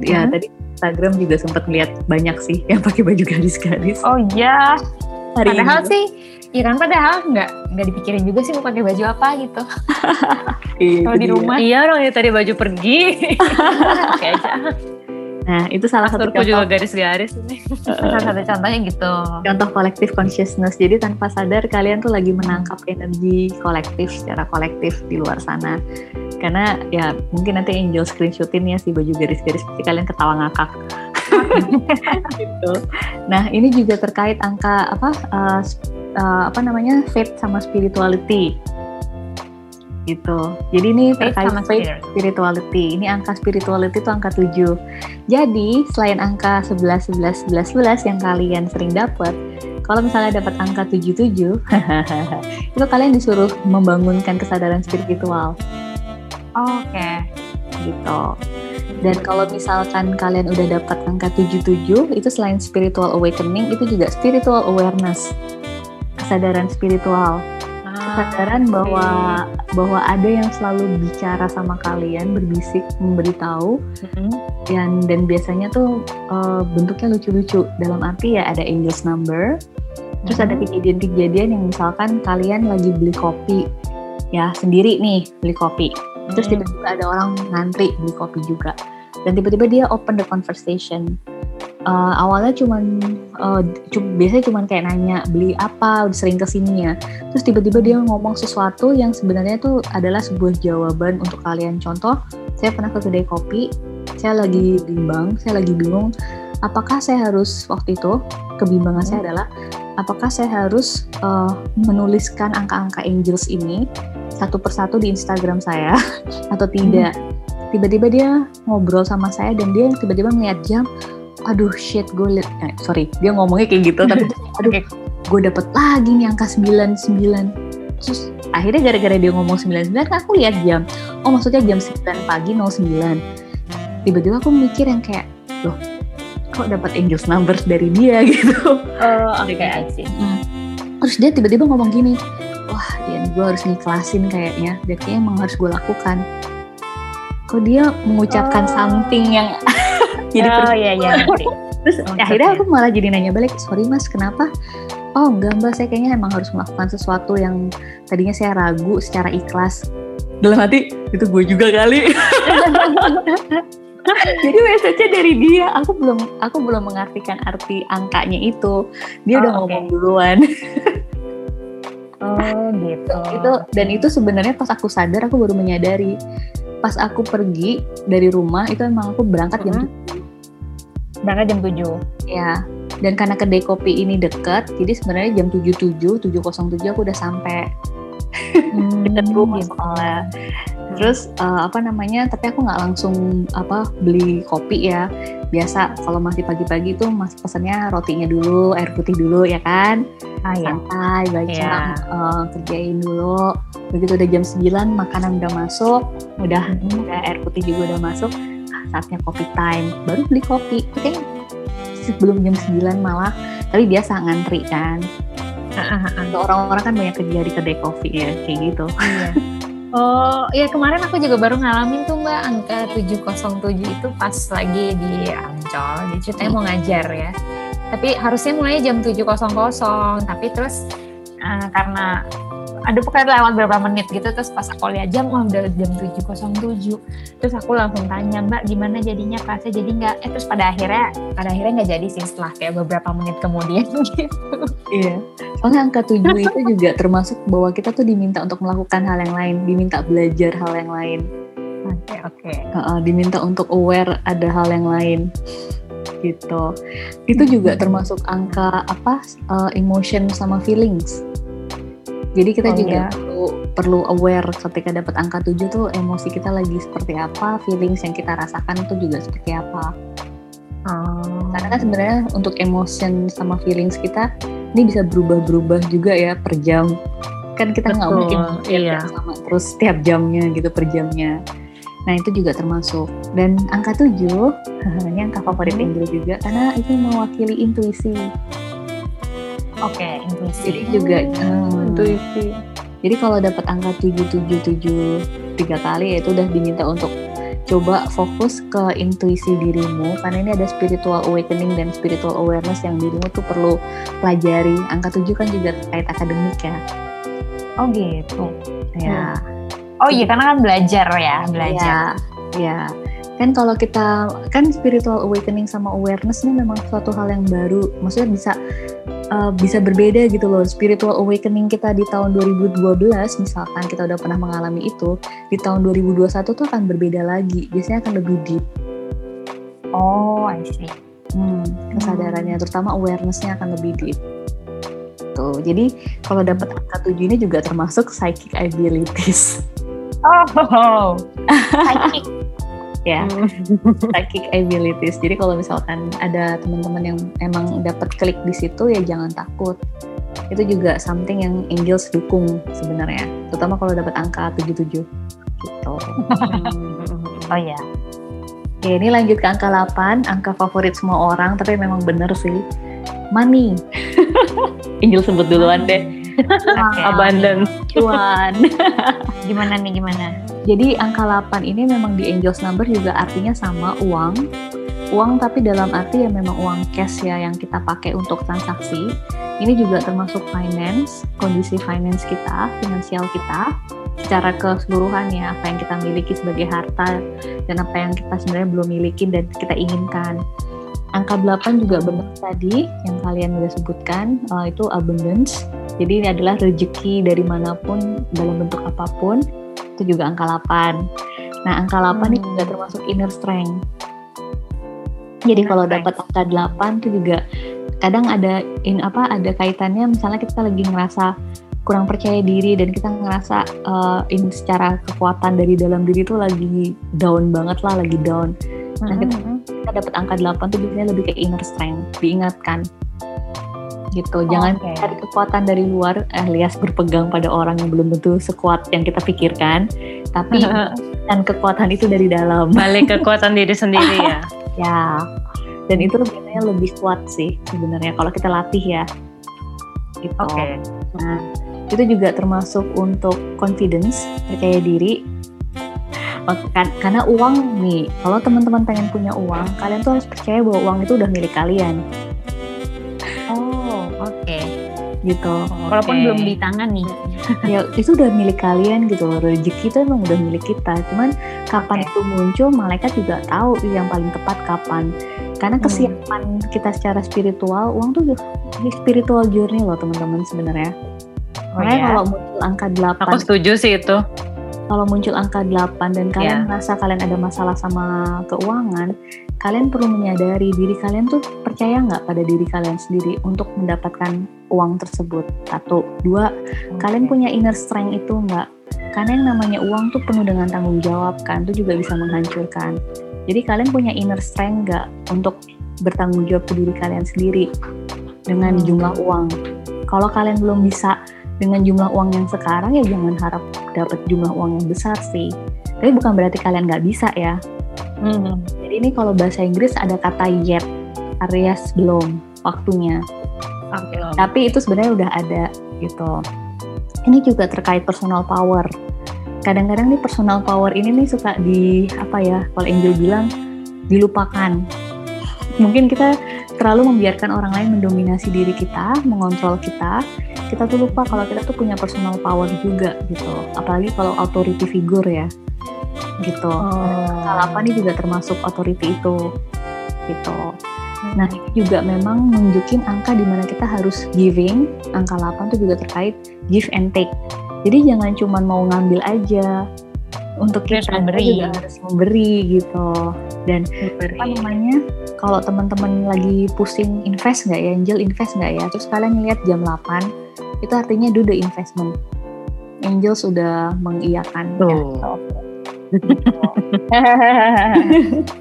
Ya Hmm. tadi Instagram juga sempat melihat banyak sih yang pakai baju garis-garis. Oh iya. Hari padahal ini. sih Iya kan? Padahal nggak nggak dipikirin juga sih mau pakai baju apa gitu. Iya, kalau di rumah. Iya orang yang tadi baju pergi. Oke aja. Nah itu salah satu contoh, garis-garis ini. Salah satu contohnya gitu. contoh collective consciousness jadi tanpa sadar kalian tuh lagi menangkap energi kolektif secara kolektif di luar sana karena ya mungkin nanti Angel screenshotin ya si baju garis-garis pasti kalian ketawa ngakak gitu. Nah ini juga terkait angka apa uh, uh, apa namanya faith sama spirituality gitu. Jadi ini terkait sama faith spirit. spirituality. Ini angka spirituality itu angka 7. Jadi selain angka 11 11 11 11 yang kalian sering dapat, kalau misalnya dapat angka 77, itu kalian disuruh membangunkan kesadaran spiritual Oke. gitu. Dan kalau misalkan kalian udah dapat angka 77, itu selain spiritual awakening, itu juga spiritual awareness. Kesadaran spiritual. Kesadaran bahwa bahwa ada yang selalu bicara sama kalian, berbisik, memberitahu Mm-mm. dan dan biasanya tuh eh, bentuknya lucu-lucu. Dalam arti ya ada angels number, terus ada kejadian-kejadian yang misalkan kalian lagi beli kopi ya sendiri nih beli kopi terus Hmm. tiba-tiba ada orang ngantri beli kopi juga dan tiba-tiba dia open the conversation Eh, awalnya cuman cu- biasanya cuman kayak nanya beli apa? Sering ke sini ya. Terus tiba-tiba dia ngomong sesuatu yang sebenarnya itu adalah sebuah jawaban untuk kalian. Contoh saya pernah ke kedai kopi saya lagi bimbang saya lagi bingung apakah saya harus waktu itu kebimbangan saya adalah apakah saya harus eh, menuliskan angka-angka angels ini satu persatu di Instagram saya atau tidak? Tiba-tiba dia ngobrol sama saya dan dia tiba-tiba ngeliat jam aduh shit gue liat eh, sorry dia ngomongnya kayak gitu tapi aduh Oke. gue dapet lagi nih angka 99 terus akhirnya gara-gara dia ngomong 99 kan aku lihat jam oh maksudnya jam 9 pagi 09 tiba-tiba aku mikir yang kayak loh kok dapat angels numbers dari dia gitu Oh, oke, Oke. I see. terus dia tiba-tiba ngomong gini wah Ian gue harus ngiklasin kayaknya dan kayaknya emang harus gue lakukan kok dia mengucapkan Oh. something yang jadi oh iya iya terus Oh, akhirnya oke. aku malah jadi nanya balik sorry mas kenapa? Oh enggak mbak saya kayaknya emang harus melakukan sesuatu yang tadinya saya ragu secara ikhlas. Dalam hati itu gue juga kali. Jadi message dari dia. Aku belum aku belum mengartikan arti angkanya itu. Dia Oh, udah oke. ngomong duluan. Oh gitu. itu dan itu sebenarnya pas aku sadar aku baru menyadari. Pas aku pergi dari rumah itu emang aku berangkat jam berangkat jam 7. ya dan karena kedai kopi ini dekat jadi sebenarnya jam 77 707 aku udah sampai Hmm, dekat rumah gitu. soalnya terus eh, apa namanya tapi aku nggak langsung apa beli kopi ya biasa kalau masih pagi-pagi tuh mas pesannya rotinya dulu air putih dulu ya kan Ah ya. santai baca Iya. eh, kerjain dulu begitu udah jam 9 makanan udah masuk udah Mhm. udah air putih juga udah masuk saatnya kopi time baru beli kopi. Itu kayaknya sebelum jam 9 malah tapi biasa ngantri kan. Orang-orang kan banyak kerja di kedai kopi ya kayak gitu. Iya. Oh, ya kemarin aku juga baru ngalamin tuh Mbak. Angka 707 itu pas lagi di Ancol. Jadi ceritanya mau ngajar ya. Tapi harusnya mulainya jam 7.00, tapi terus eh, karena ada pokoknya lewat beberapa menit gitu terus pas aku lihat jam wah udah jam 7.07 terus aku langsung tanya mbak gimana jadinya kelasnya? Jadi nggak? Eh terus pada akhirnya pada akhirnya nggak jadi sih setelah kayak beberapa menit kemudian gitu. Iya. Soalnya angka 7 itu juga termasuk bahwa kita tuh diminta untuk melakukan hal yang lain, diminta belajar hal yang lain, oke oke. Heeh, diminta untuk aware ada hal yang lain gitu. Itu juga termasuk angka apa eh, emotion sama feelings. Jadi kita Oh, juga iya. perlu perlu aware ketika dapat angka 7 tuh emosi kita lagi seperti apa, feelings yang kita rasakan itu juga seperti apa. oh. Karena kan sebenarnya untuk emotion sama feelings kita ini bisa berubah-berubah juga ya per jam. Kan kita nggak mungkin iya. sama terus setiap jamnya gitu per jamnya. Nah itu juga termasuk. Dan angka 7, ini angka favorit Hmm. Angel juga karena itu mewakili intuisi. Oke intuisi Jadi juga hmm, Intuisi. Jadi kalau dapat angka 777 tiga kali ya itu udah diminta untuk coba fokus ke intuisi dirimu karena ini ada spiritual awakening dan spiritual awareness yang dirimu tuh perlu pelajari. Angka 7 kan juga terkait akademik ya. oh gitu Ya, oh iya karena kan belajar ya belajar ya, ya. Kan kalau kita kan spiritual awakening sama awareness ini memang suatu hal yang baru. Maksudnya bisa uh, bisa berbeda gitu loh. Spiritual awakening kita di tahun 2012 misalkan kita udah pernah mengalami itu, di tahun 2021 tuh akan berbeda lagi. Biasanya akan lebih deep. oh I see Hmm, kesadarannya terutama awarenessnya akan lebih deep. Tuh, jadi kalau dapat angka 7 ini juga termasuk psychic abilities. oh psychic ya psychic abilities. Jadi kalau misalkan ada teman-teman yang emang dapat klik di situ ya jangan takut. Itu juga something yang angels dukung sebenarnya. Terutama kalau dapat angka 77 gitu. oh iya Oke, ini lanjut ke angka 8, angka favorit semua orang, tapi memang bener sih. Money. Angel sebut duluan deh. Oke, Abundance. Cuan. gimana nih gimana Jadi angka 8 ini memang di Angels Number juga artinya sama uang. Uang tapi dalam arti ya memang uang cash ya yang kita pakai untuk transaksi. Ini juga termasuk finance, kondisi finance kita, finansial kita secara keseluruhan ya apa yang kita miliki sebagai harta dan apa yang kita sebenarnya belum miliki dan kita inginkan. Angka 8 juga benar tadi yang kalian udah sebutkan eh, itu abundance. Jadi ini adalah rezeki dari mana pun dalam bentuk apa pun itu juga angka 8. Nah, angka 8 ini Hmm. juga termasuk inner strength. Jadi kalau dapat angka 8 itu juga kadang ada in apa ada kaitannya misalnya kita lagi ngerasa kurang percaya diri dan kita ngerasa uh, in secara kekuatan dari dalam diri tuh lagi down banget lah, lagi down. Nah, kita, kita dapat angka 8 tuh biasanya lebih ke inner strength, diingatkan. Gitu. Jangan Oke. cari kekuatan dari luar alias berpegang pada orang yang belum tentu sekuat yang kita pikirkan, tapi dan kekuatan itu dari dalam. Balik kekuatan diri sendiri ya. Ya. Dan itu biasanya lebih kuat sih sebenarnya kalau kita latih ya. Gitu. Oke. Nah, itu juga termasuk untuk confidence, percaya diri. Kan- Karena uang nih, kalau teman-teman pengen punya uang, kalian tuh harus percaya bahwa uang itu udah milik kalian, Oh, oke. gitu. Walaupun Oke. belum di tangan nih. ya itu udah milik kalian gitu loh. Rezeki itu emang udah milik kita. Cuman kapan Oke. itu muncul, malaikat juga tahu yang paling tepat kapan. Karena Hmm. kesiapan kita secara spiritual, uang tuh spiritual journey loh teman-teman sebenarnya. Oh, Makanya ya. kalau muncul angka 8 Aku setuju sih itu. Kalau muncul angka 8 dan kalian Ya. merasa kalian ada masalah sama keuangan, kalian perlu menyadari diri kalian tuh percaya nggak pada diri kalian sendiri untuk mendapatkan uang tersebut. Satu, dua, kalian punya inner strength itu nggak? Karena yang namanya uang tuh penuh dengan tanggung jawab kan, itu juga bisa menghancurkan. Jadi kalian punya inner strength nggak untuk bertanggung jawab ke diri kalian sendiri dengan Hmm. jumlah uang. Kalau kalian belum bisa dengan jumlah uang yang sekarang ya jangan harap dapat jumlah uang yang besar sih. Tapi bukan berarti kalian nggak bisa ya. Hmm. Jadi ini kalau bahasa Inggris ada kata yet, alias belum waktunya. Oke. Tapi itu sebenarnya udah ada gitu. Ini juga terkait personal power. Kadang-kadang nih personal power ini nih suka di apa ya? Kalau Angel bilang dilupakan. Mungkin kita terlalu membiarkan orang lain mendominasi diri kita, mengontrol kita. Kita tuh lupa kalau kita tuh punya personal power juga gitu. Apalagi kalau authority figure ya. Gitu. Salah apa nih juga termasuk authority itu. Gitu. Nah, ini juga memang nunjukin angka di mana kita harus giving. Angka 8 itu juga terkait give and take. Jadi jangan cuma mau ngambil aja. Untuk Harus kita memberi. juga harus memberi gitu. Dan apa namanya? Kalau teman-teman lagi pusing invest nggak ya, Angel invest nggak ya? Terus kalian ngeliat jam 8, itu artinya do the investment. Angel sudah mengiyakan. ya.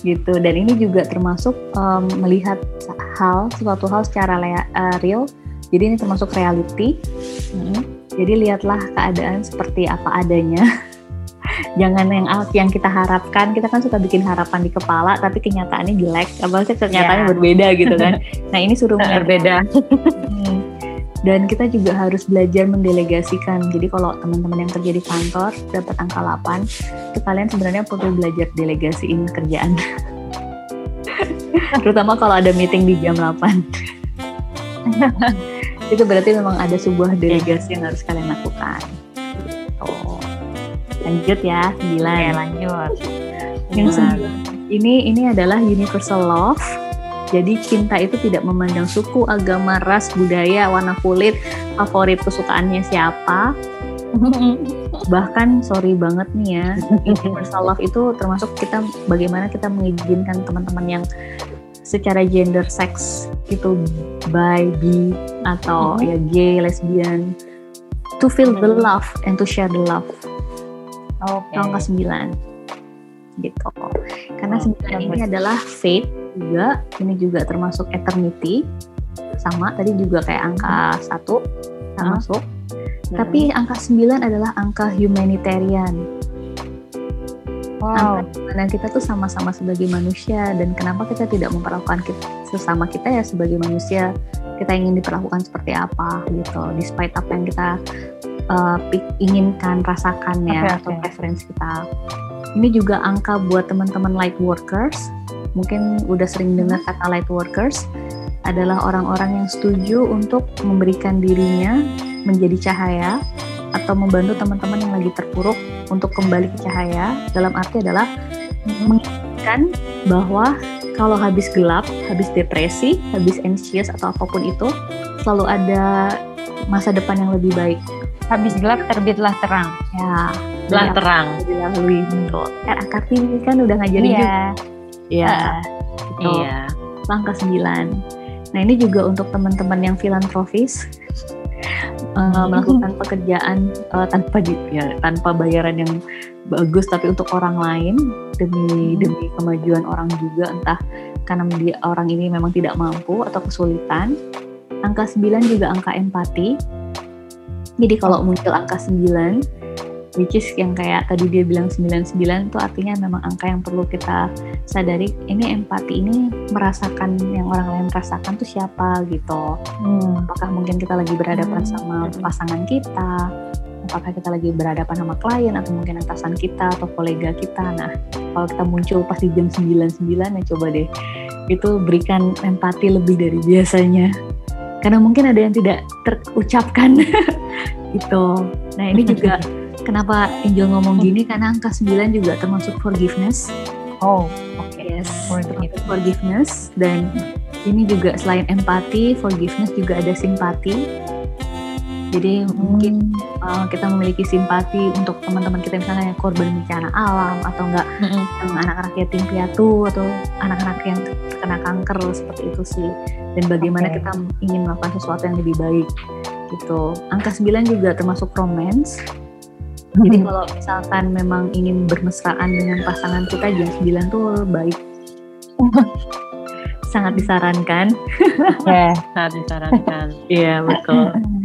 gitu dan ini juga termasuk um, melihat hal suatu hal secara lea- uh, real jadi ini termasuk reality jadi lihatlah keadaan seperti apa adanya jangan yang yang kita harapkan kita kan suka bikin harapan di kepala tapi kenyataannya jelek apalagi kenyataannya Ya. berbeda gitu kan nah ini suruh Berbeda. Hmm. Dan kita juga harus belajar mendelegasikan. Jadi kalau teman-teman yang kerja di kantor dapat angka 8, itu kalian sebenarnya perlu belajar delegasiin kerjaan. Terutama kalau ada meeting di jam 8. itu berarti memang ada sebuah delegasi yang harus kalian lakukan. Lanjut ya, 9. Oke, lanjut. Yang sembilan ini ini adalah universal love. Jadi cinta itu tidak memandang suku, agama, ras, budaya, warna kulit, favorit kesukaannya siapa. Bahkan sorry banget nih ya, universal love itu termasuk kita bagaimana kita mengizinkan teman-teman yang secara gender seks itu bi, bi atau ya gay, lesbian to feel the love and to share the love Oke. angka 9 gitu. Karena Oh, 9 ini adalah faith juga. Ini juga termasuk eternity. Sama tadi juga kayak angka 1 termasuk tapi angka 9 adalah angka humanitarian. Wow. di mana kita tuh sama-sama sebagai manusia. Dan kenapa kita tidak memperlakukan kita, sesama kita ya sebagai manusia? Kita ingin diperlakukan seperti apa gitu. Despite apa yang kita uh, inginkan rasakan ya Oke, atau oke. preference kita. Ini juga angka buat teman-teman light workers. Mungkin udah sering dengar kata light workers. Adalah orang-orang yang setuju untuk memberikan dirinya menjadi cahaya atau membantu teman-teman yang lagi terpuruk untuk kembali ke cahaya. Dalam arti adalah mengingatkan bahwa kalau habis gelap, habis depresi, habis anxious atau apa pun itu selalu ada masa depan yang lebih baik. Habis gelap terbitlah terang. Ya, Belah dari terang. yang dilalui betul. Kan Kak Kartini kan udah ngajarin juga. Iya. Iya. gitu. Iya. Langkah 9. Nah, ini juga untuk teman-teman yang filantropis eh, melakukan pekerjaan eh, tanpa di- ya, tanpa bayaran yang bagus tapi untuk orang lain demi demi kemajuan orang juga entah karena dia orang ini memang tidak mampu atau kesulitan. Angka 9 juga angka empati. Jadi kalau muncul angka 9 which is yang kayak tadi dia bilang 99 itu artinya memang angka yang perlu kita sadari ini empati ini merasakan yang orang lain rasakan tuh siapa gitu Hmm. apakah mungkin kita lagi berhadapan Hmm. sama pasangan kita apakah kita lagi berhadapan sama klien atau mungkin atasan kita atau kolega kita nah kalau kita muncul pasti jam 99 ya coba deh itu berikan empati lebih dari biasanya karena mungkin ada yang tidak terucapkan gitu nah ini juga kenapa Angel ngomong gini karena angka 9 juga termasuk forgiveness Oh, oke. Yes, Forgive. termasuk forgiveness dan ini juga selain empati, forgiveness juga ada simpati. Jadi mungkin uh, kita memiliki simpati untuk teman-teman kita misalnya yang korban bencana alam atau enggak yang anak-anak yatim piatu atau anak-anak yang terkena kanker seperti itu sih. Dan bagaimana Oke. kita ingin melakukan sesuatu yang lebih baik gitu. Angka 9 juga termasuk romance. Jadi kalau misalkan memang ingin bermesraan dengan pasangan kita jam 9 tuh baik. Sangat disarankan. Ya. Saat disarankan. Iya, betul.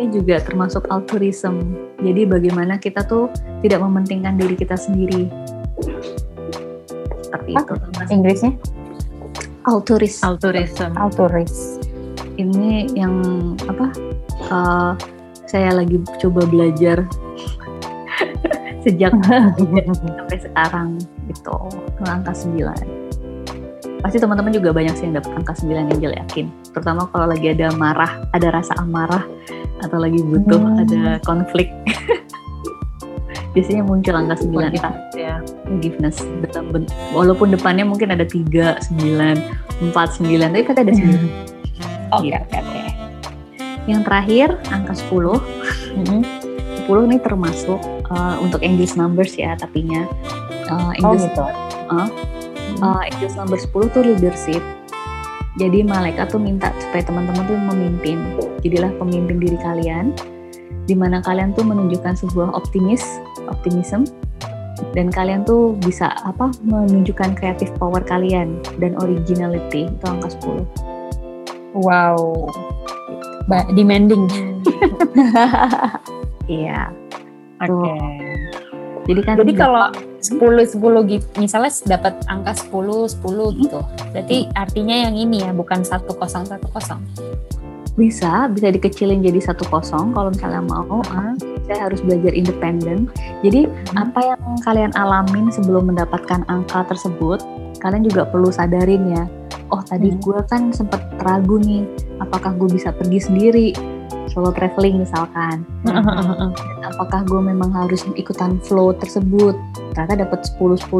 Ini juga termasuk altruism. Jadi bagaimana kita tuh tidak mementingkan diri kita sendiri. Seperti itu. Inggrisnya Altruism. Altruism. altruis. ini yang apa? uh, saya lagi coba belajar sejak sampai sekarang gitu angka 9 pasti teman-teman juga banyak sih yang dapat angka 9 Angel yakin? Terutama kalau lagi ada marah ada rasa amarah atau lagi butuh hmm. ada konflik. Biasanya muncul angka 9 entah ya. Forgiveness. Walaupun depannya mungkin ada 3, 9, 4, 9 tapi kata ada 9 oke okay, oke okay. yang terakhir angka 10 mm -hmm. 10 ini termasuk uh, untuk English numbers ya tapinya. Uh, English, oh gitu. Uh, uh, English number 10 tuh leadership. Jadi malaikat tuh minta supaya teman-teman tuh memimpin. Jadilah pemimpin diri kalian di mana kalian tuh menunjukkan sebuah optimis optimism dan kalian tuh bisa apa menunjukkan creative power kalian dan originality itu angka 10 wow. Ba demanding. Iya. Oke. Okay. Jadi kan Jadi kalau 10 10 gitu misalnya dapat angka 10 10 gitu. Berarti artinya yang ini ya bukan 1010. Bisa, bisa dikecilin jadi 10 kalau misalnya mau. Uh. Saya harus belajar independen. Jadi hmm. apa yang kalian alamin sebelum mendapatkan angka tersebut, kalian juga perlu sadarin ya. Oh tadi hmm. gue kan sempat ragu nih, apakah gue bisa pergi sendiri? Solo traveling misalkan. Nah, apakah gue memang harus ikutan flow tersebut? Ternyata dapat 10 10.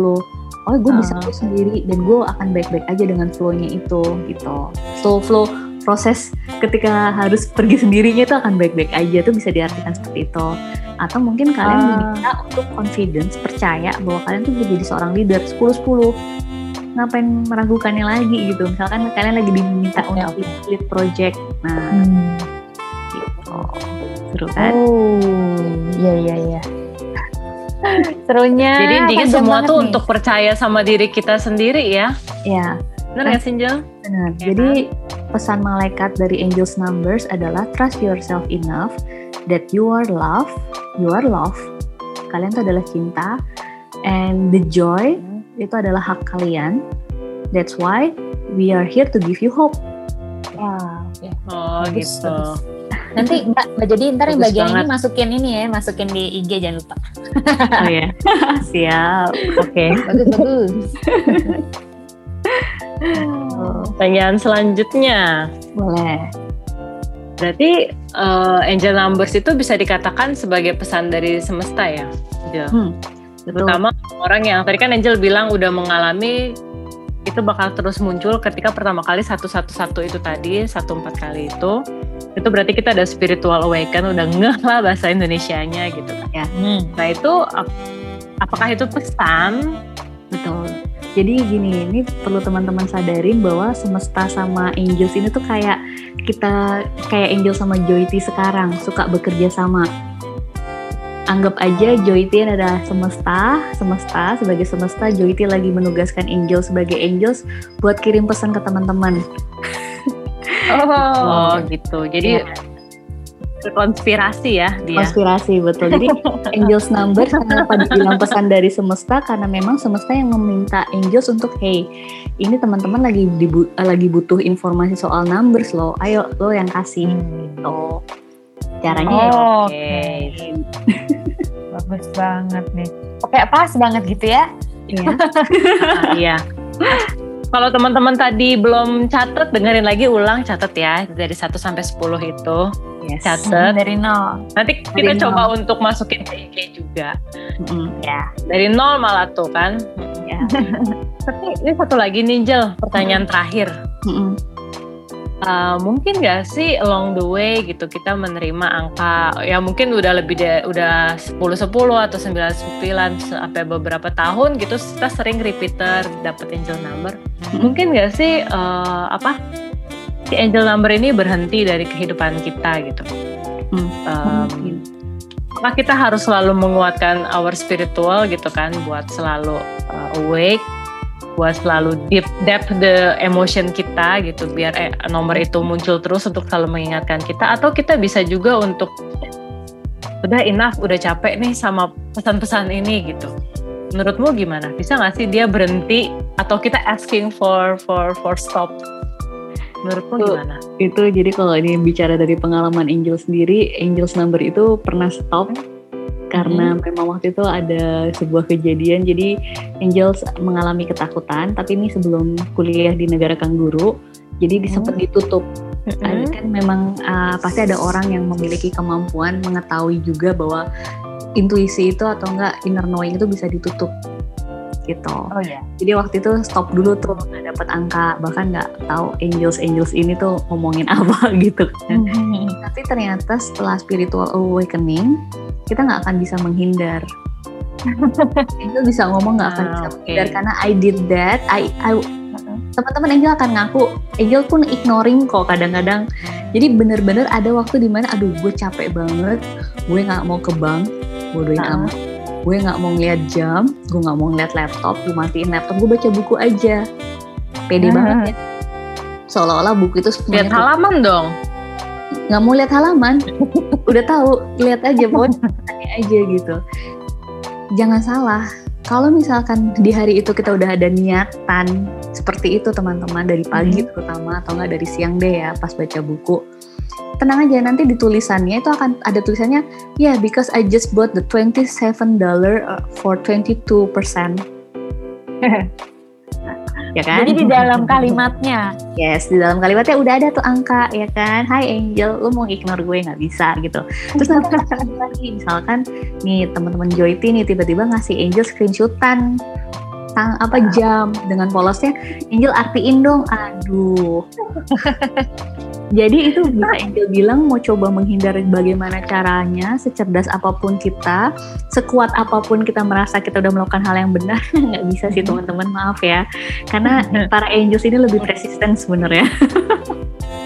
Oh, gue bisa uh. sendiri dan gue akan baik-baik aja dengan flow-nya itu gitu. Flow flow proses ketika harus pergi sendirinya itu akan baik-baik aja tuh bisa diartikan seperti itu. Atau mungkin kalian uh. diminta untuk confidence, percaya bahwa kalian tuh bisa jadi seorang leader 10 10 ngapain meragukannya lagi gitu misalkan kalian lagi diminta okay, untuk lead project nah hmm seru kan. Oh iya iya iya. Serunya jadi intinya semua tuh nih. untuk percaya sama diri kita sendiri ya. Ya benar ya Sinjel? Benar. Ya, jadi pesan malaikat dari Angels Numbers adalah trust yourself enough that you are love you are love. Kalian tuh adalah cinta and the joy hmm. itu adalah hak kalian. That's why we are here to give you hope. Wow ya. oh bagus, gitu. bagus. Nanti Mbak, Mbak jadi ntar yang bagian banget. ini masukin ini ya, masukin di IG jangan lupa. Oh ya, siap. Oke. Okay. Bagus bagus. Pertanyaan selanjutnya. Boleh. Berarti uh, angel numbers itu bisa dikatakan sebagai pesan dari semesta ya, Hmm, Terutama orang yang tadi kan Angel bilang udah mengalami itu bakal terus muncul ketika pertama kali satu satu satu itu tadi satu empat kali itu itu berarti kita ada spiritual awaken udah ngeh lah bahasa Indonesia-nya gitu kan ya. Hmm. Nah itu ap apakah itu pesan? Betul. Jadi gini, ini perlu teman-teman sadarin bahwa semesta sama angels ini tuh kayak kita kayak angel sama Joyti sekarang suka bekerja sama anggap aja Joyti adalah semesta, semesta sebagai semesta, Joyti lagi menugaskan Angel sebagai Angels buat kirim pesan ke teman-teman. Oh, oh gitu. Jadi ya. konspirasi ya dia. Konspirasi betul. Jadi Angels number kenapa dibilang pesan dari semesta karena memang semesta yang meminta Angels untuk hey ini teman-teman lagi dibu lagi butuh informasi soal numbers loh. Ayo lo yang kasih hmm. gitu. Caranya ya, oh, oke. Okay. Bagus banget nih. Oke, pas banget gitu ya. Iya. Iya kalau teman-teman tadi belum catat, dengerin lagi ulang catat ya dari 1 sampai 10 itu. Yes. Catat dari nol. Nanti kita dari coba nol. untuk masukin ke IG juga. Mm-hmm. Ya, dari nol malah tuh kan. Ya. Tapi ini satu lagi Ninjel, pertanyaan mm-hmm. terakhir. Mm-hmm uh, mungkin gak sih along the way gitu kita menerima angka ya mungkin udah lebih de, udah 10 10 atau 9 9 sampai beberapa tahun gitu kita sering repeater dapet angel number. Mungkin gak sih uh, apa si angel number ini berhenti dari kehidupan kita gitu. Hmm. Um, kita harus selalu menguatkan our spiritual gitu kan buat selalu uh, awake buat selalu deep depth the emotion kita gitu biar eh, nomor itu muncul terus untuk selalu mengingatkan kita atau kita bisa juga untuk udah enough udah capek nih sama pesan-pesan ini gitu menurutmu gimana bisa nggak sih dia berhenti atau kita asking for for for stop Menurutmu Tuh. gimana? Itu jadi kalau ini bicara dari pengalaman Angel sendiri, Angels number itu pernah stop karena memang waktu itu ada sebuah kejadian. Jadi Angels mengalami ketakutan tapi ini sebelum kuliah di negara kangguru. Jadi sempat ditutup. Ada kan memang uh, pasti ada orang yang memiliki kemampuan mengetahui juga bahwa intuisi itu atau enggak inner knowing itu bisa ditutup gitu. Oh ya. jadi waktu itu stop dulu tuh nggak dapat angka. Bahkan nggak tahu angels angels ini tuh ngomongin apa gitu. Kan tapi ternyata setelah spiritual awakening kita nggak akan bisa menghindar itu bisa ngomong nggak akan Ah, bisa oke. menghindar karena I did that I, I teman-teman Angel akan ngaku Angel pun ignoring kok kadang-kadang jadi bener-bener ada waktu di mana aduh gue capek banget gue nggak mau ke bank bodohin Ah. amat gue nggak mau ngeliat jam gue nggak mau ngeliat laptop gue matiin laptop gue baca buku aja pede Ah. banget ya seolah-olah buku itu semuanya Lihat halaman dong. Nggak mau lihat halaman. Udah tahu lihat aja pokoknya aja gitu. Jangan salah. Kalau misalkan di hari itu kita udah ada niatan seperti itu teman-teman dari pagi terutama atau nggak dari siang deh ya pas baca buku tenang aja nanti di tulisannya itu akan ada tulisannya yeah because I just bought the 27 dollar uh, for 22 percent ya kan Jadi di dalam kalimatnya. Yes, di dalam kalimatnya udah ada tuh angka ya kan. Hai Angel, lu mau ignore gue nggak bisa gitu. Terus nanti lagi misalkan nih teman-teman Joyti nih tiba-tiba ngasih Angel screenshotan tang apa jam dengan polosnya Angel artiin dong. Aduh. Jadi itu bisa Angel bilang mau coba menghindar bagaimana caranya, secerdas apa pun kita, sekuat apa pun kita merasa kita udah melakukan hal yang benar, nggak bisa sih teman-teman maaf ya. Karena para angels ini lebih persisten sebenarnya.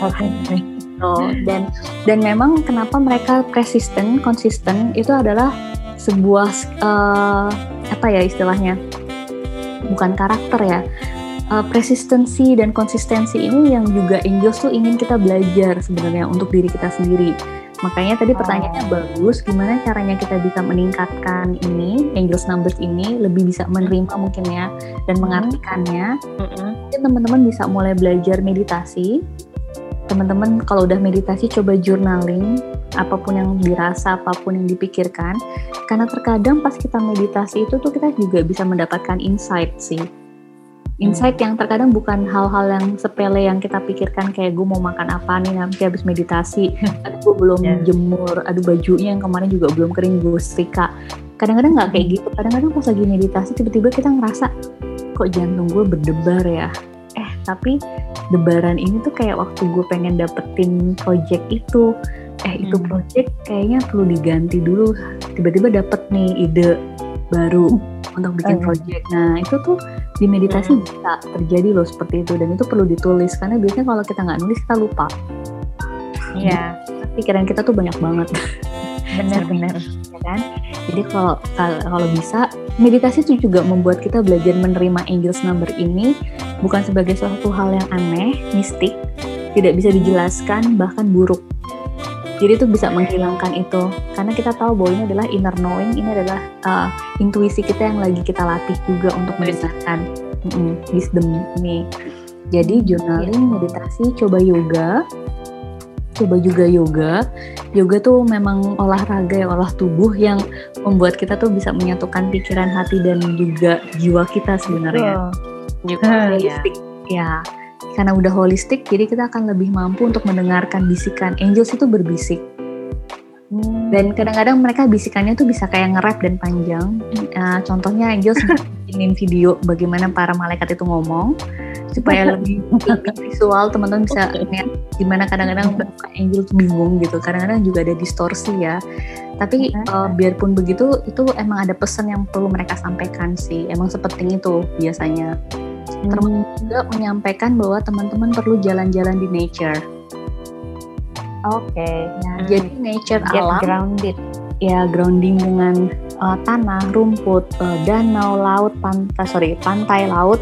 Oke. Oh, dan dan memang kenapa mereka persisten, konsisten itu adalah sebuah eh, apa ya istilahnya? Bukan karakter ya. Eh, persistensi dan konsistensi ini yang juga angels tuh ingin kita belajar sebenarnya untuk diri kita sendiri. Makanya tadi pertanyaannya bagus, gimana caranya kita bisa meningkatkan ini, angels numbers ini, lebih bisa menerima mungkin ya, dan mengartikannya mungkin teman-teman bisa mulai belajar meditasi. Teman-teman kalau udah meditasi coba journaling apa pun yang dirasa, apa pun yang dipikirkan. Karena terkadang pas kita meditasi itu tuh kita juga bisa mendapatkan insight sih. Insight yang terkadang bukan hal-hal yang sepele yang kita pikirkan kayak gue mau makan apa nih nanti habis meditasi. Aduh gue belum Ya. jemur, aduh bajunya yang kemarin juga belum kering gue setrika. Kadang-kadang nggak kayak gitu. Kadang-kadang pas lagi meditasi tiba-tiba kita ngerasa kok jantung gue berdebar ya. Eh tapi debaran ini tuh kayak waktu gue pengen dapetin project itu. Eh itu Hmm. project kayaknya perlu diganti dulu. Tiba-tiba dapet nih ide baru untuk bikin Hmm. project. Nah itu tuh di meditasi bisa terjadi loh seperti itu dan itu perlu ditulis karena biasanya kalau kita nggak nulis kita lupa. Iya, Pikiran kita tuh banyak banget. benar-benar. ya kan? Jadi kalau kalau kalau bisa meditasi itu juga membuat kita belajar menerima angels number ini bukan sebagai suatu hal yang aneh, mistik, tidak bisa dijelaskan bahkan buruk. Jadi itu bisa menghilangkan itu karena kita tahu bahwa ini adalah inner knowing, ini adalah uh, intuisi kita yang lagi kita latih juga untuk mendengarkan Mm-mm, wisdom ini. Jadi journaling, meditasi, coba yoga, coba juga yoga. Yoga tuh memang olahraga ya, olah tubuh yang membuat kita tuh bisa menyatukan pikiran, hati dan juga jiwa kita sebenarnya. Juga ya. Holistik, ya. Karena udah holistik, jadi kita akan lebih mampu untuk mendengarkan bisikan. Angels itu berbisik. Dan kadang-kadang mereka bisikannya tuh bisa kayak nge-rap dan panjang. Uh, contohnya Angels bikinin video bagaimana para malaikat itu ngomong supaya lebih, lebih visual teman-teman bisa lihat gimana kadang-kadang muka Angel tuh bingung gitu. Kadang-kadang juga ada distorsi ya. Tapi uh, biarpun begitu itu emang ada pesan yang perlu mereka sampaikan sih. Emang sepenting itu biasanya. Termasuk juga menyampaikan bahwa teman-teman perlu jalan-jalan di nature. Oke. Nah, Jadi nature Get alam grounded. ya grounding dengan uh, tanah, rumput, uh, danau, laut, pantai, sorry, pantai, laut,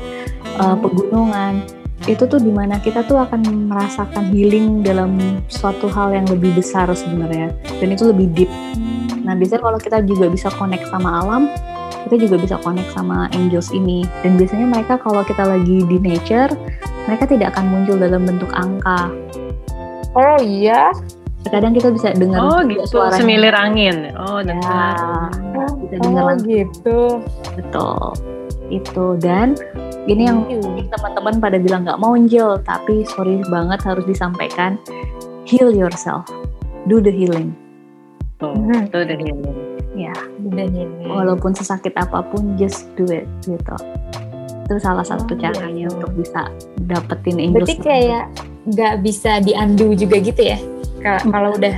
uh, pegunungan. Itu tuh di mana kita tuh akan merasakan healing dalam suatu hal yang lebih besar sebenarnya. Dan itu lebih deep. Nah biasanya kalau kita juga bisa connect sama alam, kita juga bisa connect sama angels ini. Dan biasanya mereka kalau kita lagi di nature, mereka tidak akan muncul dalam bentuk angka. Oh iya. Terkadang kita bisa dengar Oh gitu, suaranya. semilir angin. Oh Ya, dengar. bisa dengar Oh langsung. gitu. betul. Itu dan ini yang mungkin teman-teman pada bilang nggak mau Angel, tapi sorry banget harus disampaikan. Heal yourself, do the healing. Tuh, Mhm. itu dari ini. Ya, Udah ini. walaupun sesakit apa pun, just do it gitu. Itu salah satu Oh, caranya gitu. untuk bisa dapetin angel. Berarti kayak nggak bisa di undo juga gitu ya? Ka- Kalau udah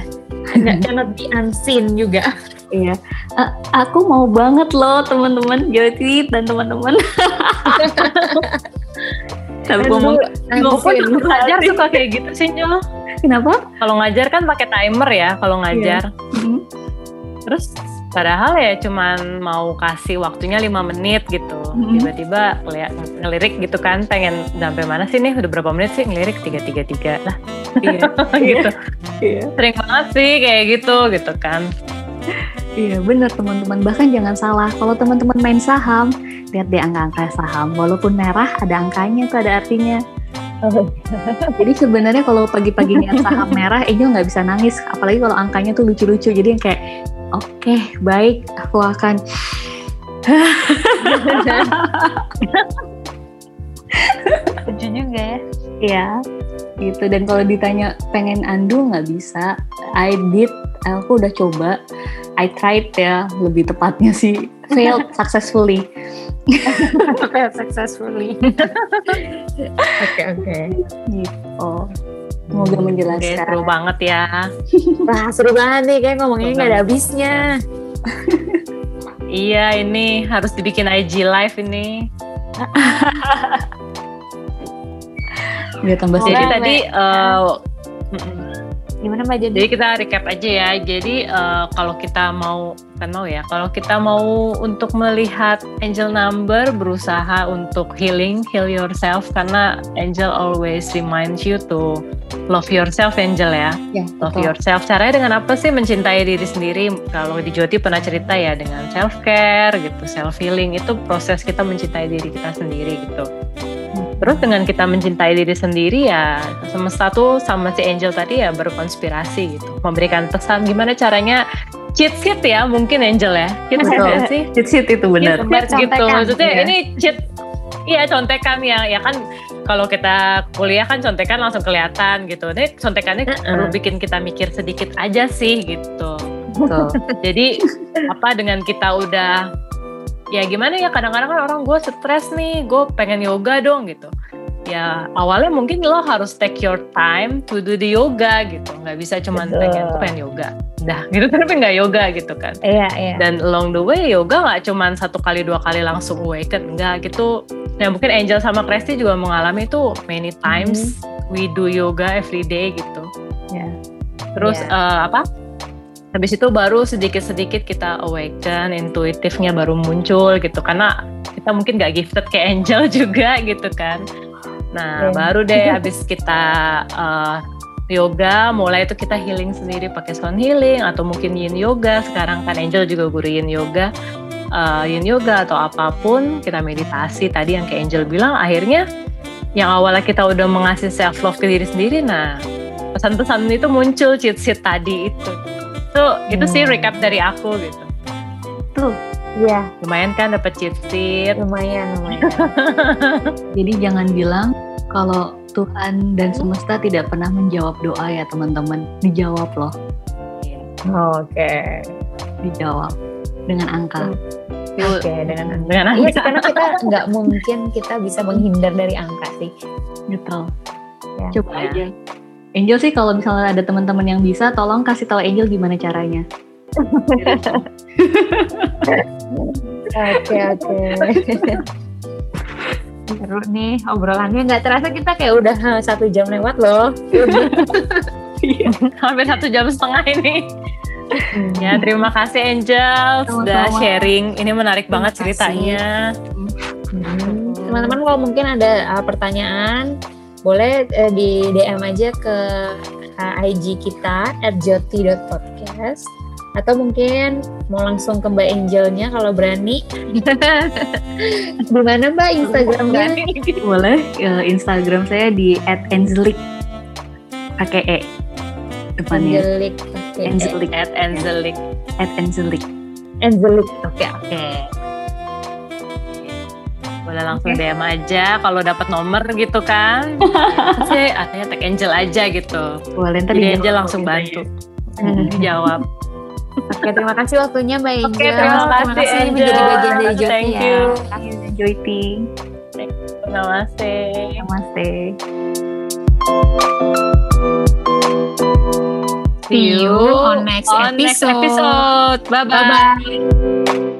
nggak cannot be unseen juga. Iya. A- aku mau banget loh teman-teman Jody dan teman-teman. Tapi ngomong unseen. ngajar suka kayak gitu sih, Nyol. kenapa? Kalau ngajar kan pakai timer ya, kalau ngajar. Mhm. Terus padahal ya cuman mau kasih waktunya lima menit gitu. Mhm. Tiba-tiba ngeliat ngelirik gitu kan, pengen sampai mana sih nih? Udah berapa menit sih ngelirik tiga tiga tiga lah Iya. gitu. Iya. Sering banget sih kayak gitu gitu kan. Iya benar teman-teman. Bahkan jangan salah. Kalau teman-teman main saham, lihat deh angka-angka saham. Walaupun merah ada angkanya tuh ada artinya. Jadi sebenarnya kalau pagi-pagi niat saham merah, Angel nggak bisa nangis. Apalagi kalau angkanya tuh lucu-lucu. Jadi yang kayak, oke baik, aku akan Lucu juga ya. Iya, gitu. Dan kalau ditanya pengen andu nggak bisa. I did, aku udah coba. I tried ya, lebih tepatnya sih failed successfully. Fail successfully. Oke oke. Gitu. Semoga Oke, menjelaskan. seru banget ya. Wah seru banget nih kayak ngomongnya nggak ada habisnya. Iya, ini harus dibikin IG live ini. Biar tambah. Jadi tadi mm-mm. Gimana Mbak Jadi? Jadi kita recap aja ya. Jadi eh, kalau kita mau kan mau ya, kalau kita mau untuk melihat angel number berusaha untuk healing, heal yourself karena angel always reminds you to love yourself angel ya. Ya, Love betul. yourself. Caranya dengan apa sih mencintai diri sendiri? Kalau di Joti pernah cerita ya dengan self care gitu, self healing itu proses kita mencintai diri kita sendiri gitu. Terus dengan kita mencintai diri sendiri ya semesta tuh sama si Angel tadi ya berkonspirasi gitu, memberikan pesan gimana caranya cheat sheet ya mungkin Angel ya, cheat sheet ya sih. Cheat sheet itu benar. Cheat sheet gitu, maksudnya iya. ini cheat Iya contekan ya, ya kan kalau kita kuliah kan contekan langsung kelihatan gitu. Ini contekannya Uh-uh. perlu bikin kita mikir sedikit aja sih gitu. Betul. Jadi apa dengan kita udah ya gimana ya kadang-kadang kan orang gue stres nih, gue pengen yoga dong gitu. Ya awalnya mungkin lo harus take your time to do the yoga gitu. Nggak bisa cuman Betul. pengen tuh pengen yoga. Dah gitu tapi nggak yoga gitu kan. Iya iya. Dan along the way yoga nggak cuman satu kali dua kali langsung awaken. Enggak gitu. Ya mungkin Angel sama Kresti juga mengalami itu many times. We do yoga every day gitu. Ya. Terus Ya. eh, apa? Habis itu baru sedikit-sedikit kita awaken, intuitifnya baru muncul gitu. Karena kita mungkin nggak gifted kayak Angel juga gitu kan. Nah Iya. baru deh habis kita eh, yoga, mulai itu kita healing sendiri pakai sound healing atau mungkin yin yoga. Sekarang kan Angel juga guru yin yoga. Eh, yin yoga atau apa pun kita meditasi tadi yang kayak Angel bilang akhirnya yang awalnya kita udah mengasih self love ke diri sendiri nah pesan-pesan itu muncul cheat sheet tadi itu so itu sih Hmm. recap dari aku gitu Iya lumayan kan dapat cheat sheet lumayan lumayan. Jadi jangan bilang kalau Tuhan dan semesta tidak pernah menjawab doa ya teman-teman. Dijawab loh, Oke. dijawab dengan angka. Oke dengan dengan Iya angka. sih karena kita nggak mungkin kita bisa menghindar dari angka sih. Gitu. Ya. Coba Ya. aja. Angel sih kalau misalnya ada teman-teman yang bisa, tolong kasih tahu Angel gimana caranya. Oke oke. Seru nih obrolannya nggak terasa kita kayak udah eh, satu jam lewat loh. hampir satu jam setengah ini ya terima kasih Angel sudah Sama-sama. sharing ini menarik Terima banget kasih. ceritanya Hmm, Teman-teman kalau mungkin ada uh, pertanyaan boleh uh, di DM aja ke uh, IG kita @joti.podcast Atau mungkin mau langsung ke Mbak Angelnya kalau berani. Di mana Mbak Instagramnya? Boleh uh, Instagram saya di @angelik pakai e depannya. Angelik. Oke. Angelik At Angelik. @angelik. Angelik. Oke oke. Boleh langsung DM aja kalau dapat nomor gitu kan. Saya artinya tag Angel aja gitu. Boleh ntar Jadi dijawab Angel langsung bantu. Dijawab. Oke, terima kasih waktunya Mbak Angel. Oke, terima kasih, menjadi Angel. bagian dari Joti Thank ya. you. Joyti. Namaste. Namaste. See you on next on next episode. episode. Bye-bye. Bye-bye.